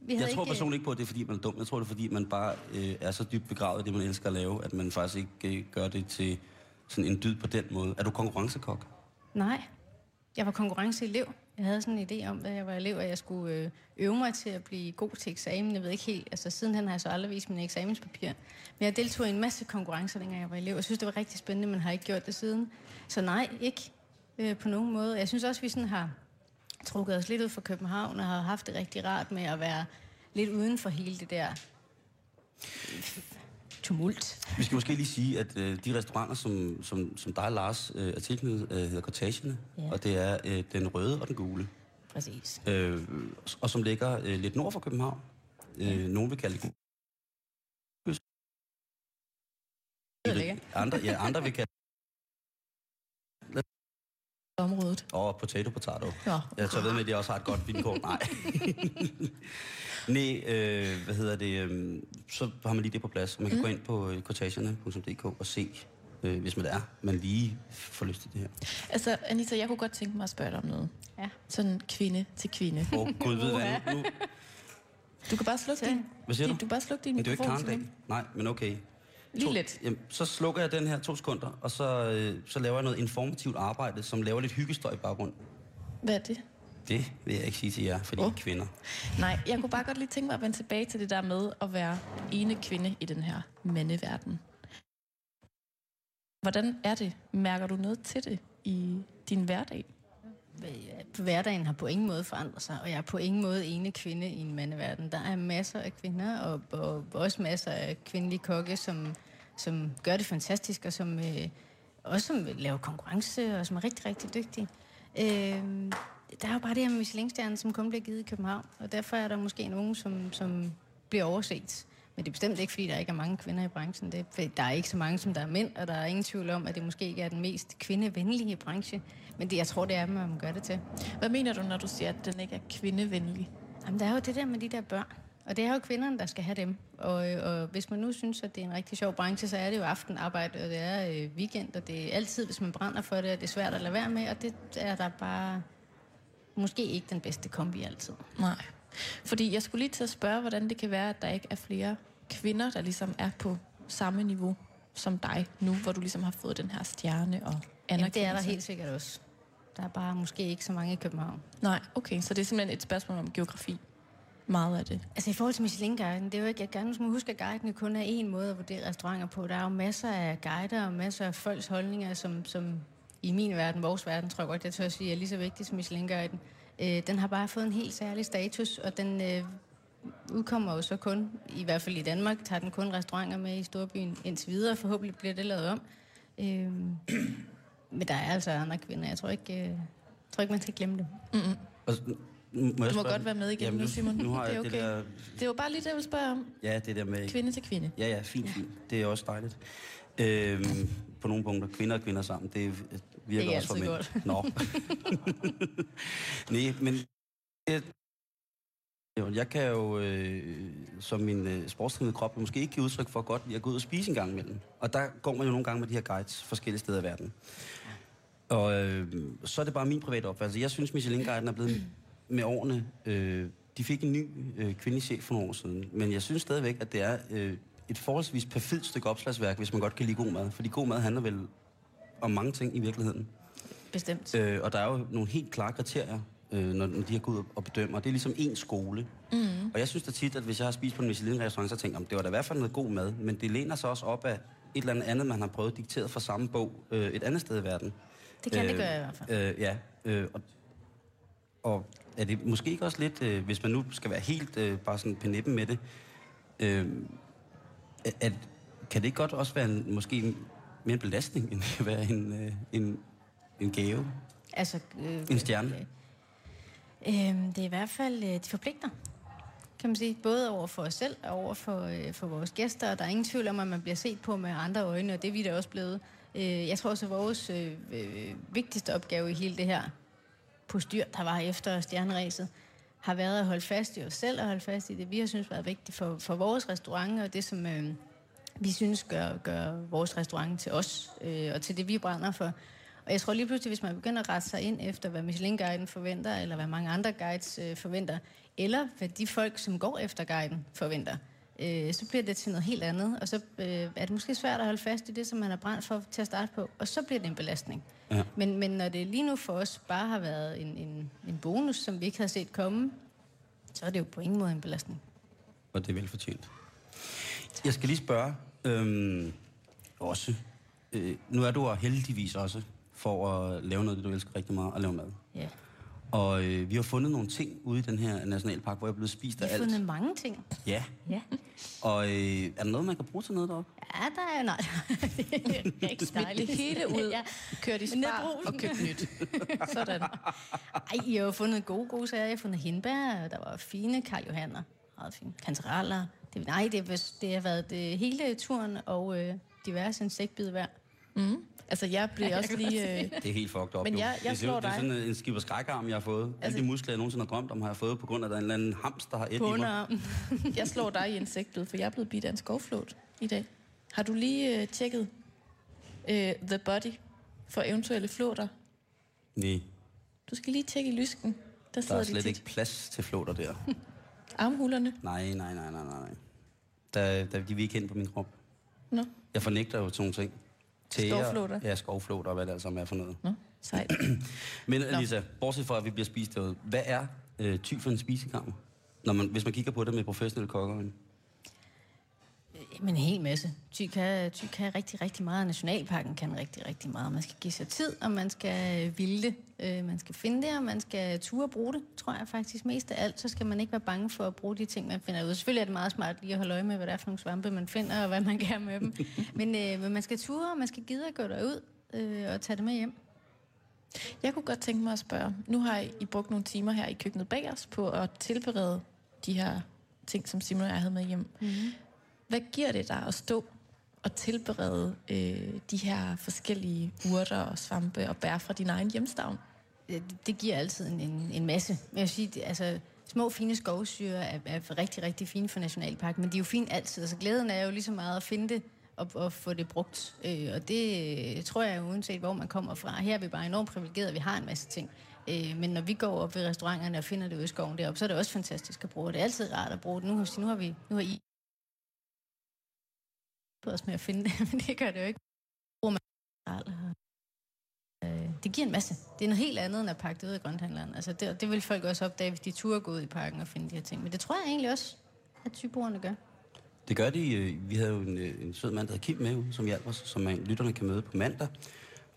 Vi Jeg tror ikke, øh, personligt ikke på, at det er, fordi man er dum. Jeg tror, det er, fordi man bare øh, er så dybt begravet i det, man elsker at lave, at man faktisk ikke øh, gør det til sådan en dyd på den måde. Er du konkurrencekok? Nej. Jeg var konkurrenceelev. Jeg havde sådan en idé om, da jeg var elev, at jeg skulle øh, øve mig til at blive god til eksamen. Jeg ved ikke helt. Altså, sidenhen har jeg så aldrig vist mine eksamenspapir. Men jeg deltog i en masse konkurrencer, dengang jeg var elev. Jeg synes, det var rigtig spændende, men har ikke gjort det siden. Så nej, ikke øh, på nogen måde. Jeg synes også, vi sådan har trukket os lidt ud fra København og har haft det rigtig rart med at være lidt uden for hele det der tumult. Vi skal måske lige sige, at øh, de restauranter, som, som, som dig, Lars, øh, er tilknyttet, øh, hedder Cortagene, Ja. og det er øh, den røde og den gule, Præcis. øh, og som ligger øh, lidt nord for København. Øh, nogen vil kalde det andre, ja, andre vil kalde Området. Oh, potato, potato. Nå. Jeg tør ved med, at de også har et godt vilkår. Nej. Nej, øh, hvad hedder det? Øh, så har man lige det på plads. Man kan mm. gå ind på øh, cortagerne.dk og se, øh, hvis man er, man lige får lyst til det her. Altså, Anita, jeg kunne godt tænke mig at spørge dig om noget. Ja. Sådan kvinde til kvinde. Åh, oh, gud ved hvad nu. Du kan bare slukke din, Hvad siger du? du kan bare slukke din Men det er jo ikke mikrofon. karndag. Nej, men okay. Lige To- lidt. Jamen, så slukker jeg den her to sekunder, og så, øh, så laver jeg noget informativt arbejde, som laver lidt hyggestøj i baggrund. Hvad er det? Det vil jeg ikke sige til jer, fordi oh. I er kvinder. Nej, jeg kunne bare godt lige tænke mig at vende tilbage til det der med at være ene kvinde i den her mandeverden. Hvordan er det? Mærker du noget til det i din hverdag? Hverdagen har på ingen måde forandret sig, og jeg er på ingen måde ene kvinde i en mandeverden. Der er masser af kvinder, og, og også masser af kvindelige kokke, som, som gør det fantastisk, og som øh, også som laver konkurrence, og som er rigtig, rigtig dygtige. Øh, der er jo bare det her med Michelin-stjernen, som kun bliver givet i København, og derfor er der måske nogen, som, som bliver overset. Men det er bestemt ikke, fordi der ikke er mange kvinder i branchen. Det er, der er ikke så mange, som der er mænd, og der er ingen tvivl om, at det måske ikke er den mest kvindevenlige branche. Men det, jeg tror, det er, hvad man gør det til. Hvad mener du, når du siger, at den ikke er kvindevenlig? Jamen, der er jo det der med de der børn. Og det er jo kvinderne, der skal have dem. Og, og hvis man nu synes, at det er en rigtig sjov branche, så er det jo aftenarbejde, og det er øh, weekend, og det er altid, hvis man brænder for det, og det er svært at lade være med, og det er der bare måske ikke den bedste kombi altid. Nej. Fordi jeg skulle lige til at spørge, hvordan det kan være, at der ikke er flere kvinder, der ligesom er på samme niveau som dig nu, hvor du ligesom har fået den her stjerne og Jamen, anerkendelse. det er der helt sikkert også. Der er bare måske ikke så mange i København. Nej, okay, så det er simpelthen et spørgsmål om geografi. Meget af det. Altså i forhold til Michelin-guiden, det er jo ikke, jeg gerne skal huske, at guiden jo kun er en måde at vurdere restauranter på. Der er jo masser af guider og masser af folks holdninger, som, som i min verden, vores verden, tror jeg godt, jeg tør at sige, er lige så vigtig som Michelin-guiden. Øh, den har bare fået en helt særlig status, og den øh, udkommer jo så kun, i hvert fald i Danmark, tager den kun restauranter med i Storbyen indtil videre. Forhåbentlig bliver det lavet om. Øh, men der er altså andre kvinder. Jeg tror ikke, øh, tror ikke man skal glemme dem. Og, nu må jeg Du må godt være med igen Jamen, nu, Simon. Nu har det er okay. det der... Det er jo bare lige det, jeg vil spørge om. Ja, det der med... Kvinde til kvinde. Ja, ja, fint, fint. Det er også dejligt. Øhm, på nogle punkter, kvinder og kvinder sammen, det virker Det er også for mænd. Nå. Nej, men... Jeg kan jo, øh, som min øh, sportstrænede krop, måske ikke give udtryk for godt at gå ud og spise en gang imellem. Og der går man jo nogle gange med de her guides forskellige steder i verden. Og øh, så er det bare min private opfattelse. Jeg synes, Michelin-guiden er blevet med årene... Øh, de fik en ny øh, kvindelig chef for nogle år siden, men jeg synes stadigvæk, at det er øh, et forholdsvis perfidt stykke opslagsværk, hvis man godt kan lide god mad. Fordi god mad handler vel om mange ting i virkeligheden. Bestemt. Øh, og der er jo nogle helt klare kriterier, øh, når, når de har gået ud og bedømmer. Det er ligesom en skole. Mm. Og jeg synes da tit, at hvis jeg har spist på en Michelin-restaurant, så tænker jeg, "Om, det var da i hvert fald noget god mad. Men det læner sig også op af et eller andet andet, man har prøvet dikteret fra samme bog øh, et andet sted i verden. Det kan det gøre i hvert fald. Øh, ja, øh, og, og er det måske ikke også lidt, øh, hvis man nu skal være helt øh, bare sådan penippen med det, øh, at, at, kan det ikke godt også være en, måske en, mere en belastning, end at være en, øh, en, en gave? Altså, øh, En stjerne? Øh, det er i hvert fald, øh, de forpligter, kan man sige. Både over for os selv og over for, øh, for vores gæster. Og der er ingen tvivl om, at man bliver set på med andre øjne, og det er vi da også blevet. Øh, jeg tror også, at vores øh, øh, vigtigste opgave i hele det her postyr, der var efter stjerneræset, har været at holde fast i os selv og holde fast i det, vi har synes været vigtigt for, for vores restaurant, og det, som øh, vi synes gør, gør vores restaurant til os, øh, og til det, vi brænder for. Og jeg tror lige pludselig, hvis man begynder at rette sig ind efter, hvad Michelin-guiden forventer, eller hvad mange andre guides øh, forventer, eller hvad de folk, som går efter guiden, forventer, øh, så bliver det til noget helt andet. Og så øh, er det måske svært at holde fast i det, som man har brændt for til at starte på, og så bliver det en belastning. Ja. Men, men når det lige nu for os bare har været en, en, en bonus, som vi ikke havde set komme, så er det jo på ingen måde en belastning. Og det er velfortjent. Jeg skal lige spørge, øhm, også, øh, nu er du heldigvis også for at lave noget, det du elsker rigtig meget, at lave mad. Ja. Og øh, vi har fundet nogle ting ude i den her nationalpark, hvor jeg er blevet spist Vi af har alt. fundet mange ting. Ja. Ja. Og øh, er der noget, man kan bruge til noget deroppe? Ja, der er nej. det er rigtig dejligt. det hele ud. ja. Kørt i Men spar og købt nyt. Sådan. Ej, I har jo fundet gode, gode sager. Jeg har fundet hindbær, der var fine Karl Johanner. Meget fine. Kantereller. Det, nej, det, det har været det hele turen og øh, diverse insektbid hver. Mm. Altså, jeg blev Ja, jeg også lige... Øh, Det er helt fucked up. Men jeg- jeg det, slår ud- det er dig. sådan en skib og skrækarm, jeg har fået. Altså, Alle de muskler, jeg nogensinde har drømt om, har jeg fået på grund af, at der er en eller anden hamster, der har et i mig. Jeg slår dig i insektet, for jeg er blevet bidt af en skovflot i dag. Har du lige øh, tjekket øh, The Body for eventuelle flåter? Nej, Du skal lige tjekke i lysken. Der der sidder er de slet tit. ikke plads til flåter der. Armhulerne. Nej, nej, nej, nej, nej. Der, der, de vil ikke ind på min krop. Nå, Jeg fornægter jo sådan ting. Tæer- Skovflåter? Ja, skovflåter og hvad det altså er for noget. Nå sejt. Men Lisa, bortset fra, at vi bliver spist derude, hvad er øh, ty for en spisekammer? Når man, hvis man kigger på det med professionelle kokkerøjne. Men en hel masse. Ty kan, ty kan rigtig, rigtig meget. Nationalparken kan rigtig, rigtig meget. Man skal give sig tid, og man skal øh, ville det. Øh, man skal finde det, og man skal ture at bruge det, tror jeg faktisk. Mest af alt, så skal man ikke være bange for at bruge de ting, man finder ud. Selvfølgelig er det meget smart lige at holde øje med, hvad det er for nogle svampe, man finder, og hvad man kan med dem. Men, øh, men man skal ture, og man skal gide at gå derud øh, og tage det med hjem. Jeg kunne godt tænke mig at spørge. Nu har I brugt nogle timer her i køkkenet bag os på at tilberede de her ting, som Simon og jeg havde med hjem. Mm-hmm. Hvad giver det dig at stå og tilberede øh, de her forskellige urter og svampe og bær fra din egen hjemstavn? det, det giver altid en, en, en masse. Men jeg vil sige, det, altså, små fine skovsyre er, er rigtig, rigtig fine for Nationalparken, men de er jo fine altid. Altså, glæden er jo lige så meget at finde det og, og få det brugt. Øh, og det øh, tror jeg, uanset hvor man kommer fra. Her er vi bare enormt privilegerede, vi har en masse ting. Øh, men når vi går op ved restauranterne og finder det ude i skoven deroppe, så er det også fantastisk at bruge. Det er altid rart at bruge det. Nu, har- nu har vi nu har I os med at finde det, men det gør det jo ikke. Bruger man Øh, det giver en masse. Det er noget helt andet, end at pakke det ud af grønthandleren. Altså, det, det vil folk også opdage, hvis de turde gå ud i parken og finde de her ting. Men det tror jeg egentlig også, at tyboerne gør. Det gør de. øh, Vi havde jo en, øh, en sød mand, der hedder Kim med, som hjalp os, som man, lytterne kan møde på mandag,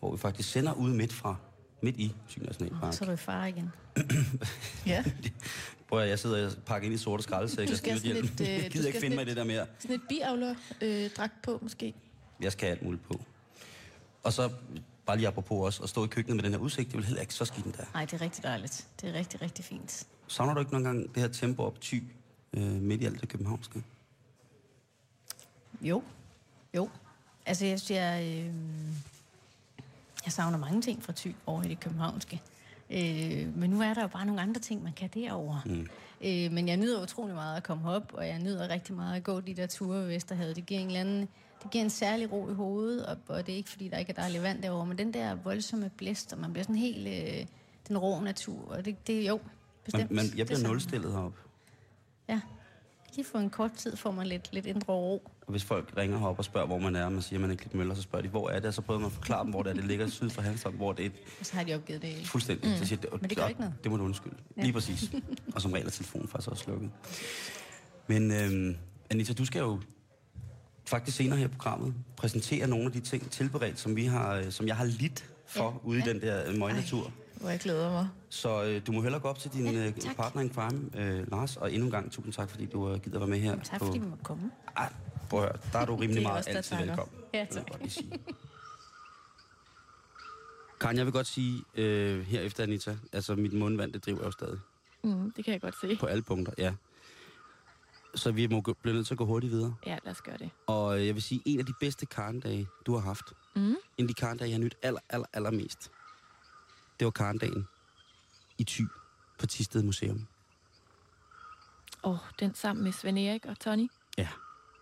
hvor vi faktisk sender ud midt fra, midt i Thy Nationalpark. Så er du far igen. Ja. Prøv at jeg sidder og pakker ind i sorte skraldesække Du og skal sådan øh, Jeg du gider ikke finde mig i det der mere. Sådan et biavler øh, dragt på, måske. Jeg skal have alt muligt på. Og så, bare lige apropos også, at stå i køkkenet med den her udsigt, det vil heller ikke så skidt endda. Nej, det er rigtig dejligt. Det er rigtig, rigtig fint. Savner du ikke nogen gang det her tempo op ty øh, midt i alt det københavnske? Jo. Jo. Altså, jeg, jeg, øh, jeg savner mange ting fra Thy over i det københavnske. Øh, men nu er der jo bare nogle andre ting, man kan derovre. Mm. Øh, men jeg nyder utrolig meget at komme op, og jeg nyder rigtig meget at gå de der ture ved Vesterhavet. Det giver en, eller anden, det giver en særlig ro i hovedet, og, og det er ikke fordi, der ikke er dejligt vand derovre, men den der voldsomme blæst, og man bliver sådan helt øh, den rå natur, og det, det jo, bestemt. Man, man, jeg bliver nulstillet heroppe. Ja. Lige for en kort tid får man lidt, lidt indre ro. Og hvis folk ringer herop og spørger, hvor man er, og man siger, at man er ikke lidt møller, så spørger de, hvor er det? Og så prøver man at forklare dem, hvor det er. Det ligger syd for Hanstholm, hvor det er så har de opgivet det fuldstændig. Mm. Så siger, det, Men det gør ikke noget. Det må du undskylde. Ja. Lige præcis. og som regel er telefonen faktisk også slukket. Men øhm, Anita, du skal jo faktisk senere her i programmet præsentere nogle af de ting tilberedt, som, vi har, øh, som jeg har lidt for ja. ude i den der øh, møgnatur. Hvor jeg glæder mig. Så øh, du må hellere gå op til din Ja, ja, tak. partner in crime, øh, Lars, og endnu en gang tusind tak, fordi du øh, gider være med her. Tak fordi vi måtte komme. Ej, prøv at høre, der er du rimelig er meget altid takker. velkommen. Ja, jeg tak. sige. Karen, jeg vil godt sige øh, her efter Anita, altså mit mundvand, det driver jeg jo stadig. Mm, det kan jeg godt se. På alle punkter, ja. Så vi må gå, blive nødt til at gå hurtigt videre. Ja, lad os gøre det. Og øh, jeg vil sige, en af de bedste karendage, du har haft, Mm. en af de karendage, jeg har nyt aller, aller, allermest, det var karendagen i Thy på Tisted Museum. Åh, oh, den sammen med Svend Erik og Tony, Ja,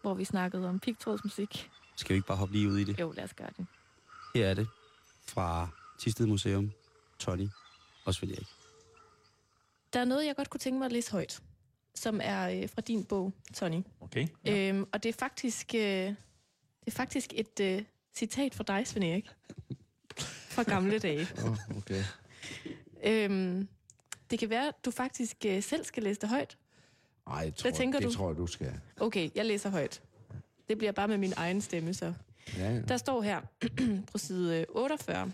hvor vi snakkede om pigtrådsmusik. skal vi ikke bare hoppe lige ud i det? Jo, lad os gøre det. Her er det fra Tisted Museum, Tony og Svend Erik. Der er noget, jeg godt kunne tænke mig at læse højt, som er øh, fra din bog, Tony. Okay. Ja. Øhm, og det er faktisk, øh, det er faktisk et øh, citat fra dig, Svend Erik. Fra gamle dage. Oh, okay. Øhm, det kan være, at du faktisk øh, selv skal læse det højt. Ej, tror, tænker det du? tror jeg, du skal. Okay, jeg læser højt. Det bliver bare med min egen stemme, så. Ja, ja. Der står her på side 48.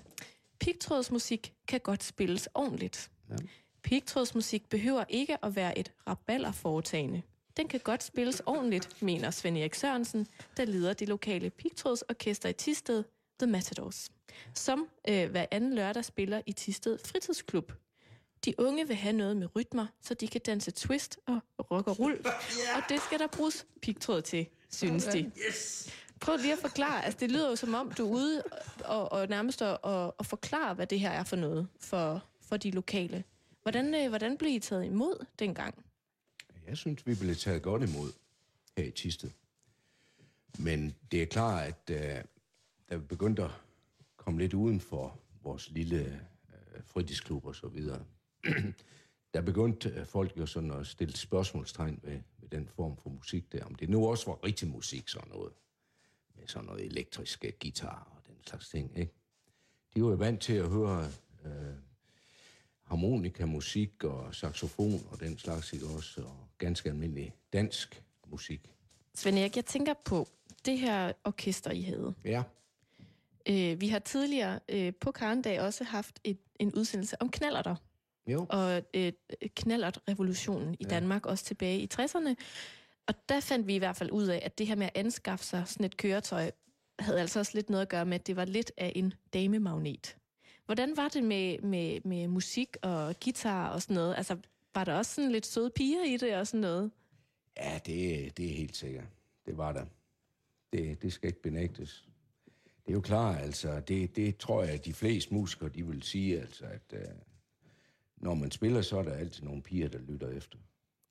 Pigtrådsmusik kan godt spilles ordentligt. Ja. Pigtrådsmusik behøver ikke at være et rabalderforetagende. Den kan godt spilles ordentligt, mener Svend Erik Sørensen, der leder det lokale pigtrådsorkester i Tisted, The Matadors, som øh, hver anden lørdag spiller i Tisted Fritidsklub. De unge vil have noget med rytmer, så de kan danse twist og rock og rull, og det skal der bruges pigtråd til, synes de. Prøv lige at forklare. Altså, det lyder jo som om, du er ude og, og nærmest at og, og forklare, hvad det her er for noget for, for de lokale. Hvordan, øh, hvordan blev I taget imod dengang? Jeg synes, vi blev taget godt imod her i Tisted. Men det er klart, at uh, da vi begyndte at komme lidt uden for vores lille uh, fritidsklub og så videre, der begyndte uh, folk jo sådan at stille spørgsmålstegn ved, ved den form for musik der. Om det nu også var rigtig musik, sådan noget. Med sådan noget elektrisk uh, guitar og den slags ting, ikke? De var jo vant til at høre uh, harmonikamusik og saxofon og den slags, ikke også? Og ganske almindelig dansk musik. Svend Erik, jeg tænker på det her orkester, I havde. Ja, Øh, vi har tidligere øh, på Karendag også haft et, en udsendelse om knallerter. Jo. og øh, knallert-revolutionen i Ja. Danmark, også tilbage i 60'erne. Og der fandt vi i hvert fald ud af, at det her med at anskaffe sig sådan et køretøj, havde altså også lidt noget at gøre med, at det var lidt af en damemagnet. Hvordan var det med, med, med musik og guitar og sådan noget? Altså, var der også sådan lidt søde piger i det og sådan noget? Ja, det, det er helt sikkert. Det var der. Det, det skal ikke benægtes. Det er jo klart, altså, det, det tror jeg, at de fleste musikere, de vil sige, altså, at uh, når man spiller, så er der altid nogle piger, der lytter efter.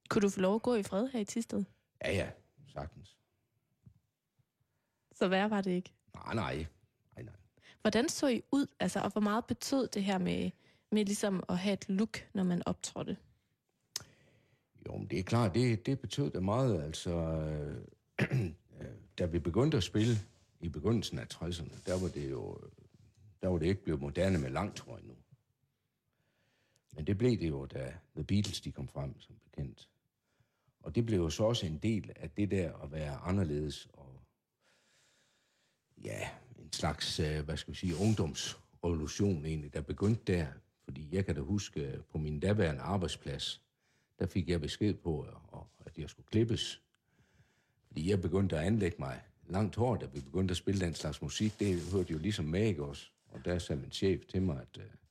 Kunne du få lov at gå i fred her i Tisted? Ja, ja, sagtens. Så værre var det ikke. Nej, nej. Nej, nej. Hvordan så I ud? Altså, og hvor meget betød det her med, med ligesom at have et look, når man optrådte? Jo, men det er klart, det, det betød da meget. Altså, øh, da vi begyndte at spille i begyndelsen af 60'erne, der var det jo der var det ikke blevet moderne med langtrøje nu. Men det blev det jo, da The Beatles de kom frem, som bekendt. Og det blev jo så også en del af det der at være anderledes og ja, en slags, øh, hvad skal vi sige, ungdomsrevolution egentlig, der begyndte der. Fordi jeg kan da huske, øh, på min daværende arbejdsplads, der fik jeg besked på, øh, at- at jeg skulle klippes. Fordi jeg begyndte at anlægge mig langt hår, da vi begyndte at spille den slags musik. Det hørte jo ligesom med, ikke også? Og der sagde min chef til mig, at, øh, at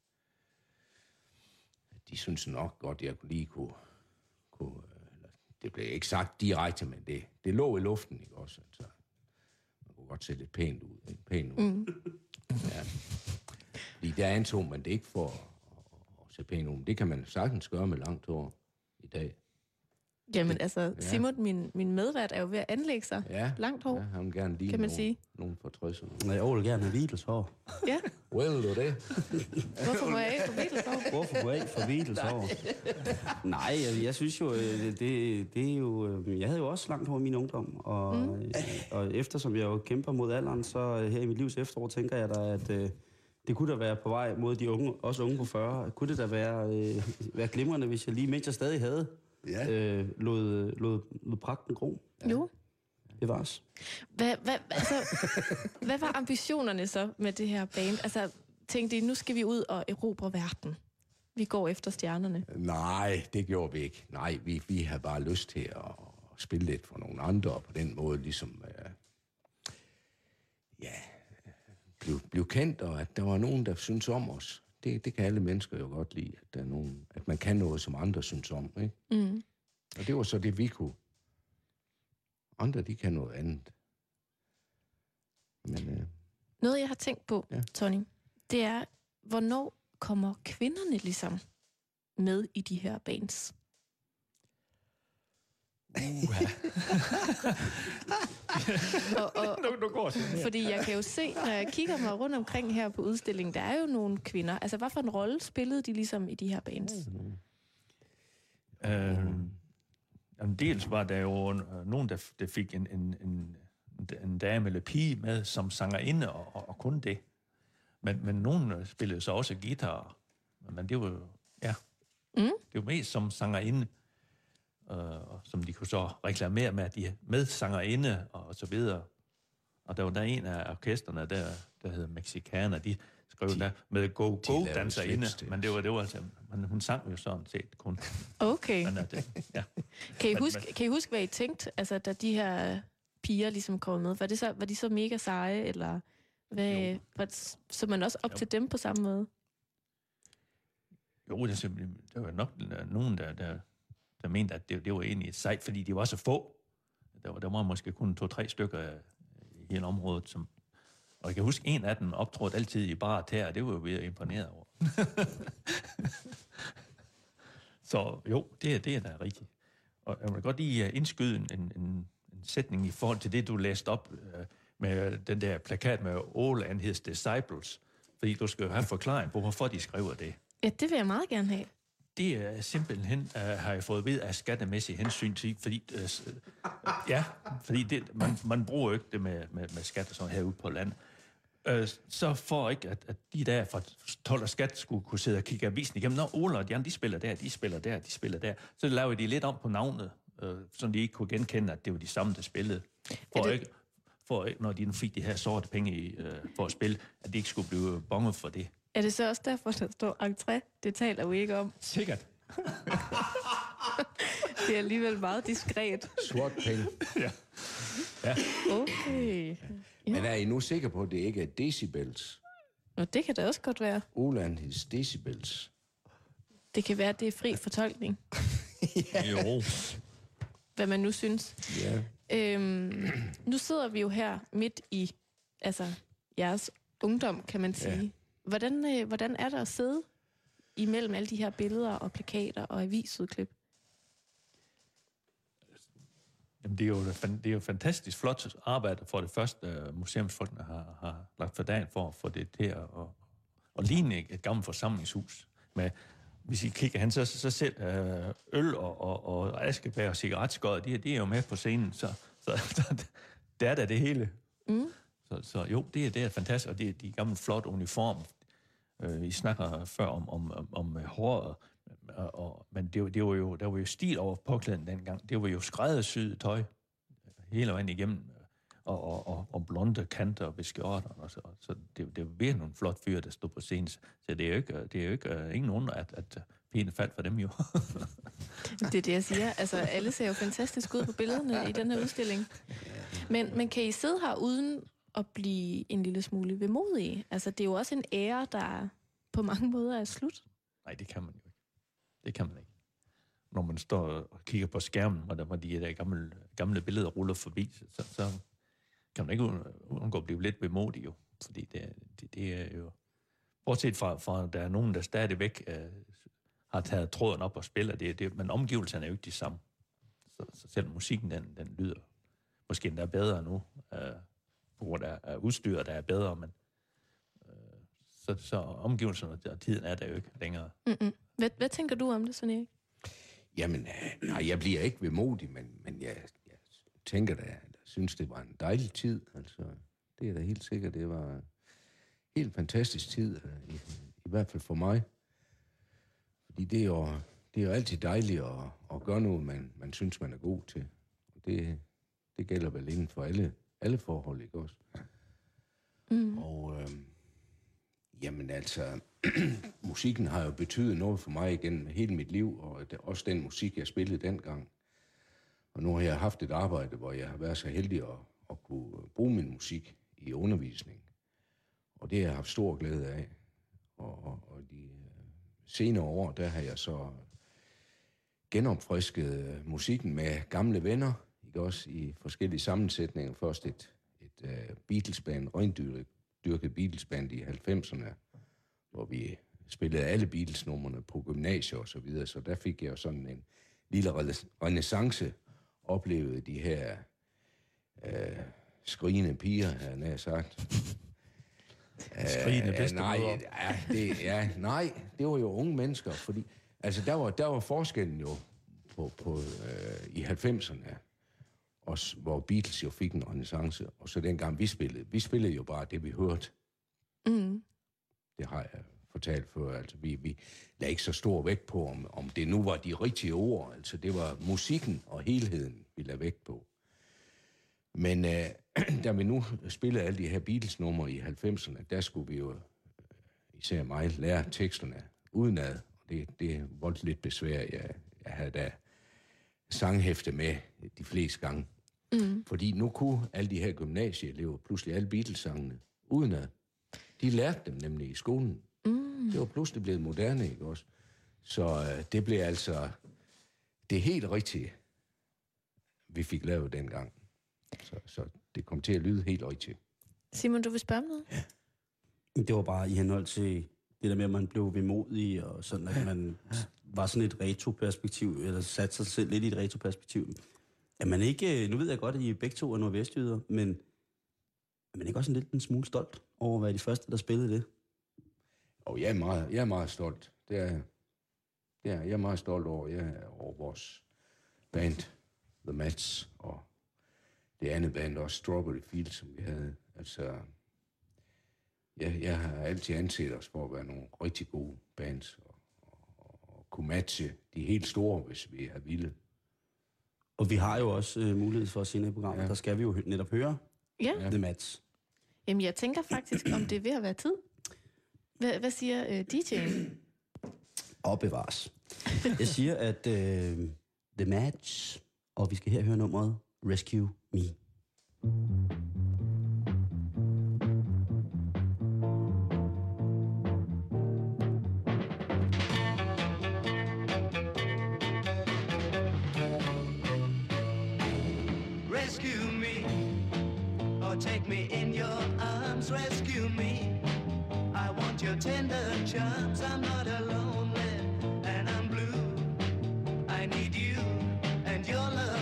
de synes nok godt, jeg kunne lige kunne... kunne øh, eller, det blev ikke sagt direkte, men det, det lå i luften, ikke også? Altså, man kunne godt se lidt pænt ud. Ikke? Pænt ud. Mm. Ja. Fordi der antog man det ikke for at, at, at se pænt ud. Men det kan man sagtens gøre med langt hår i dag. Jamen altså, Simon, min, min medvært, er jo ved at anlægge sig. Ja. Langt hår. Ja, han vil gerne lige Kan man nogen, sige. fra 60'erne. Nej, jeg vil gerne have Beatles hår. Ja, Well, du det? hvorfor må jeg ikke få Beatles hår? Hvorfor må jeg ikke få Beatles hår? Nej, jeg, jeg synes jo, øh, det, det, er jo... øh, Jeg havde jo også langt hår i min ungdom, og, mm. og eftersom jeg jo kæmper mod alderen, så øh, her i mit livs efterår tænker jeg da, at øh, det kunne da være på vej mod de unge, også unge på 40. Kunne det da være, øh, være glimrende, hvis jeg lige, mens jeg stadig havde, Ja. øh, lod, lod, lod pragten gro. Jo. Det var os. Hvad, hvad, altså, hvad var ambitionerne så med det her band? Altså, tænkte I, nu skal vi ud og erobre verden. Vi går efter stjernerne. Nej, det gjorde vi ikke. Nej, vi, vi havde bare lyst til at spille lidt for nogle andre, og på den måde ligesom, øh, ja, blive, blive kendt, og at der var nogen, der synes om os. Det, det kan alle mennesker jo godt lide, at, der er nogen, at man kan noget, som andre synes om. Ikke? Mm. Og det var så det, vi kunne. Andre, de kan noget andet. Men øh, Noget, jeg har tænkt på, Ja. Tony, det er, hvornår kommer kvinderne ligesom med i de her bands? og, og, Nu, nu går det. fordi jeg kan jo se, når jeg kigger mig rundt omkring her på udstillingen, der er jo nogle kvinder. Altså, hvad for en rolle spillede de ligesom i de her bands? Øh, jamen, dels var der jo øh, nogen, der, der fik en, en, en, en dame eller pige med som sangerinde, og, og, og kun det. Men, men nogen øh, spillede så også guitar. Men det var jo, ja, Mm. det var mest som sangerinde, øh, som de kunne så reklamere med, at de med sangerinde, og så videre. Og der var der en af orkesterne, der, der hedder Mexicana, de skrev der med go go lavede danserinde, men det var, det var altså, men hun sang jo sådan set kun. Okay. Men, øh, det, ja. Kan I, Men- huske, kan I huske, hvad I tænkte, altså, da de her piger ligesom kom med? Var, det så, var de så mega seje, eller hvad, var, så man også op Jo. til dem på samme måde? Jo, det, er simpelthen- der var nok øh, nogen, der, der, der mente, at det, det var egentlig sejt, fordi de var så få. Der var, der var måske kun to-tre stykker øh, i hele området, som... Og jeg kan huske, en af dem optrådte altid i bare tæer, og det var jo ved imponeret over. så jo, det, er- det er da rigtigt. Og jeg vil godt lige øh, indskyde en, en, en, en sætning i forhold til det, du læste op øh, med øh, den der plakat med All and His Disciples. Fordi du skal jo have forklaring på, hvorfor de skriver det. Ja, det vil jeg meget gerne have. Det er simpelthen, uh, har jeg fået ved af skattemæssige hensyn til, fordi, s- uh, ja, fordi det, man, man bruger jo ikke det med, med, med skat og sådan herude på landet. Uh, så for ikke, at, at de der fra 12 og skat skulle kunne sidde og kigge avisen igennem, når Ola og de andre, de spiller der, de spiller der, de spiller der, så lavede de lidt om på navnet, uh, så de ikke kunne genkende, at det var de samme, der spillede. For, det- ikke, for ikke, når de fik de her sorte penge i, uh, for at spille, at de ikke skulle blive bonget for det. Er det så også derfor, der står entré? Det taler vi ikke om. Sikkert. Det er alligevel meget diskret. sort penge. Okay. Men er I nu sikre på, at det ikke er decibels? Og det kan da også godt være. Oland his decibels. Det kan være, at det er fri fortolkning, Jo. hvad man nu synes. Ja. Øhm, nu sidder vi jo her midt i altså, jeres ungdom, kan man sige. Ja. Hvordan, øh, hvordan er der at sidde imellem alle de her billeder og plakater og avisudklip? Jamen, det er jo, det er jo fantastisk flot arbejde for det første, øh, museumsfolkene har, har lagt for dagen for at få det til at, at, at ligne et, gammelt forsamlingshus. Med, hvis I kigger hen, så, så selv øh, øl og, og, og askebær og cigaretskod, de, de er jo med på scenen, så, så, så det er da det hele. Mm. Så, så jo, det, er- det er fantastisk, og det er de gamle flot uniform. Øh, I snakker før om, om, om, om øh, håret, og, og, men det, var- det var jo, der var jo stil over påklæden dengang. Det var jo skræddersyet tøj øh, hele vejen igennem, øh, og, og, og, og blonde kanter ved skjorterne. Og så, så det, det var virkelig nogle flot fyre, der stod på scenen. Så det er jo ikke, det er jo ikke uh, ingen under, at, at pæne faldt for dem jo. Det er det, jeg siger. Altså, alle ser jo fantastisk ud på billederne i den her udstilling. Men, men kan I sidde her uden at blive en lille smule vemodige? Altså, det er jo også en ære, der på mange måder er slut. Nej, det kan man jo ikke. Det kan man ikke. Når man står og kigger på skærmen, og der var de der gamle, gamle billeder ruller forbi, så, så kan man ikke undgå at blive lidt bemodig jo. Fordi det, det, det er jo... Bortset fra, fra, at der er nogen, der stadigvæk øh, har taget tråden op og spiller det, det, men omgivelserne er jo ikke de samme. så, så selv musikken, den, den lyder måske endda bedre nu, øh, på grund af, af udstyret, der er bedre, men øh, så, så omgivelserne og tiden er der jo ikke længere. Mm-mm. Hvad, hvad tænker du om det, Svend Erik? Jamen, øh, nej, jeg bliver ikke vemodig, men, men jeg, jeg tænker da, jeg synes, det var en dejlig tid. Altså, det er da helt sikkert, det var en helt fantastisk tid, øh, i, i hvert fald for mig. Fordi det er jo, det er jo altid dejligt at, at gøre noget, man, man synes, man er god til. Og det, det gælder vel inden for alle, alle forhold, ikke også? Mm. Og øh, jamen altså, musikken har jo betydet noget for mig igennem hele mit liv, og det, også den musik, jeg spillede dengang. Og nu har jeg haft et arbejde, hvor jeg har været så heldig at, at kunne bruge min musik i undervisning. Og det har jeg haft stor glæde af. Og, og, og de øh, senere år, der har jeg så genopfrisket musikken med gamle venner, også i forskellige sammensætninger. Først et, et uh, Beatles-band, røgndyrket Beatles-band i 90'erne, hvor vi spillede alle Beatles-numrene på gymnasier og så videre, så der fik jeg jo sådan en lille renaissance, oplevede de her uh, skrigende piger, har jeg sagt. Skrigende Øh, bedstemødre. nej, ja, det, ja, nej, det var jo unge mennesker, fordi altså, der, var, der var forskellen jo på, på, øh, i 90'erne, også, hvor Beatles jo fik en renaissance, og så dengang vi spillede. Vi spillede jo bare det, vi hørte. Mm. Det har jeg fortalt før. Altså, vi, vi lagde ikke så stor vægt på, om, om det nu var de rigtige ord. Altså, det var musikken og helheden, vi lagde vægt på. Men øh, da vi nu spillede alle de her Beatles-numre i 90'erne, der skulle vi jo, øh, især mig, lære teksterne udenad. Og det, det voldte lidt besvær. Jeg, jeg havde da sanghæfte med de fleste gange. Mm. Fordi nu kunne alle de her gymnasieelever pludselig alle Beatles-sangene udenad. De lærte dem nemlig i skolen. Mm. Det var pludselig blevet moderne, ikke også? Så øh, det blev altså det helt rigtige, vi fik lavet dengang. Så, så det kom til at lyde helt rigtigt. Simon, du vil spørge om noget? Det var bare i henhold til det der med, at man blev vemodig, og sådan, at man var sådan et retroperspektiv, eller satte sig selv lidt i et retroperspektiv. Er man ikke, øh, nu ved jeg godt, at I begge to er nordvestjyder, men er man ikke også en lidt en smule stolt over at være de første, der spillede det? Og jeg er meget, jeg er meget stolt. Det er, jeg. det er, jeg er meget stolt over, jeg er over vores band, The Mats, og det andet band også, Strawberry Field, som vi havde. Altså, jeg, jeg har altid anset os for at være nogle rigtig gode bands, og, og, og kunne matche de helt store, hvis vi er vilde. Og vi har jo også øh, mulighed for at senere i programmet, ja. der skal vi jo netop høre Ja. ja. The Mats. Jamen, jeg tænker faktisk, om det er ved at være tid. Hvad, hvad siger øh, DJ'en? Og bevares. Jeg siger, at øh, The Match, og vi skal her høre nummeret Rescue Me. Rescue me in your arms. Rescue me. I want your tender charms. I'm not alone, and I'm blue. I need you and your love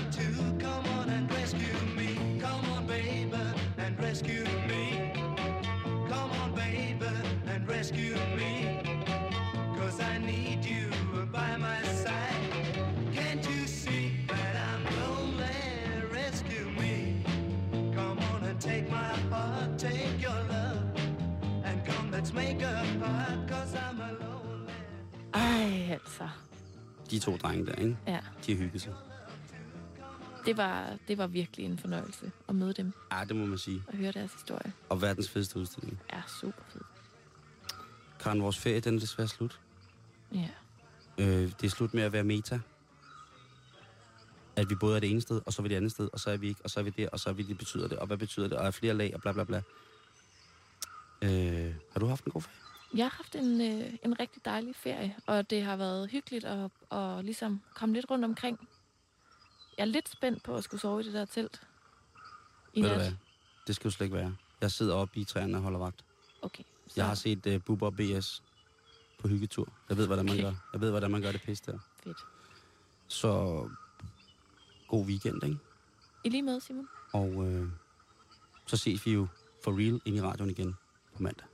De to drenge der, ikke? Ja, De har hygget sig. det var, det var virkelig en fornøjelse at møde dem Ja, det må man sige. og høre deres historie. Og verdens fedeste udstilling. Er super fed. Karen, vores ferie, den er desværre slut. Ja. Øh, det er slut med at være meta. At vi både er det ene sted, og så er vi det andet sted, og så er vi ikke, og så er vi der, og så er vi det betyder det, og hvad betyder det, og er flere lag, og bla bla bla. Øh, har du haft en god ferie? Jeg har haft en, øh, en rigtig dejlig ferie, og det har været hyggeligt at, at ligesom komme lidt rundt omkring. Jeg er lidt spændt på at skulle sove i det der telt. I Ved du hvad? Det skal jo slet ikke være. Jeg sidder oppe i træerne og holder vagt. Okay. Så, Jeg har set uh, Bubber BS på hyggetur. Jeg ved, hvordan man Okay. gør. Jeg ved, hvordan man gør det pisse der. Fedt. Så god weekend, ikke? I lige måde, Simon. Og øh, så ses vi jo for real ind i radioen igen på mandag.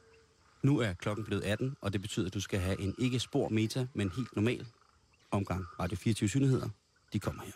Nu er klokken blevet 18, og det betyder, at du skal have en ikke spor meta, men helt normal omgang Radio 24 Synligheder. De kommer her.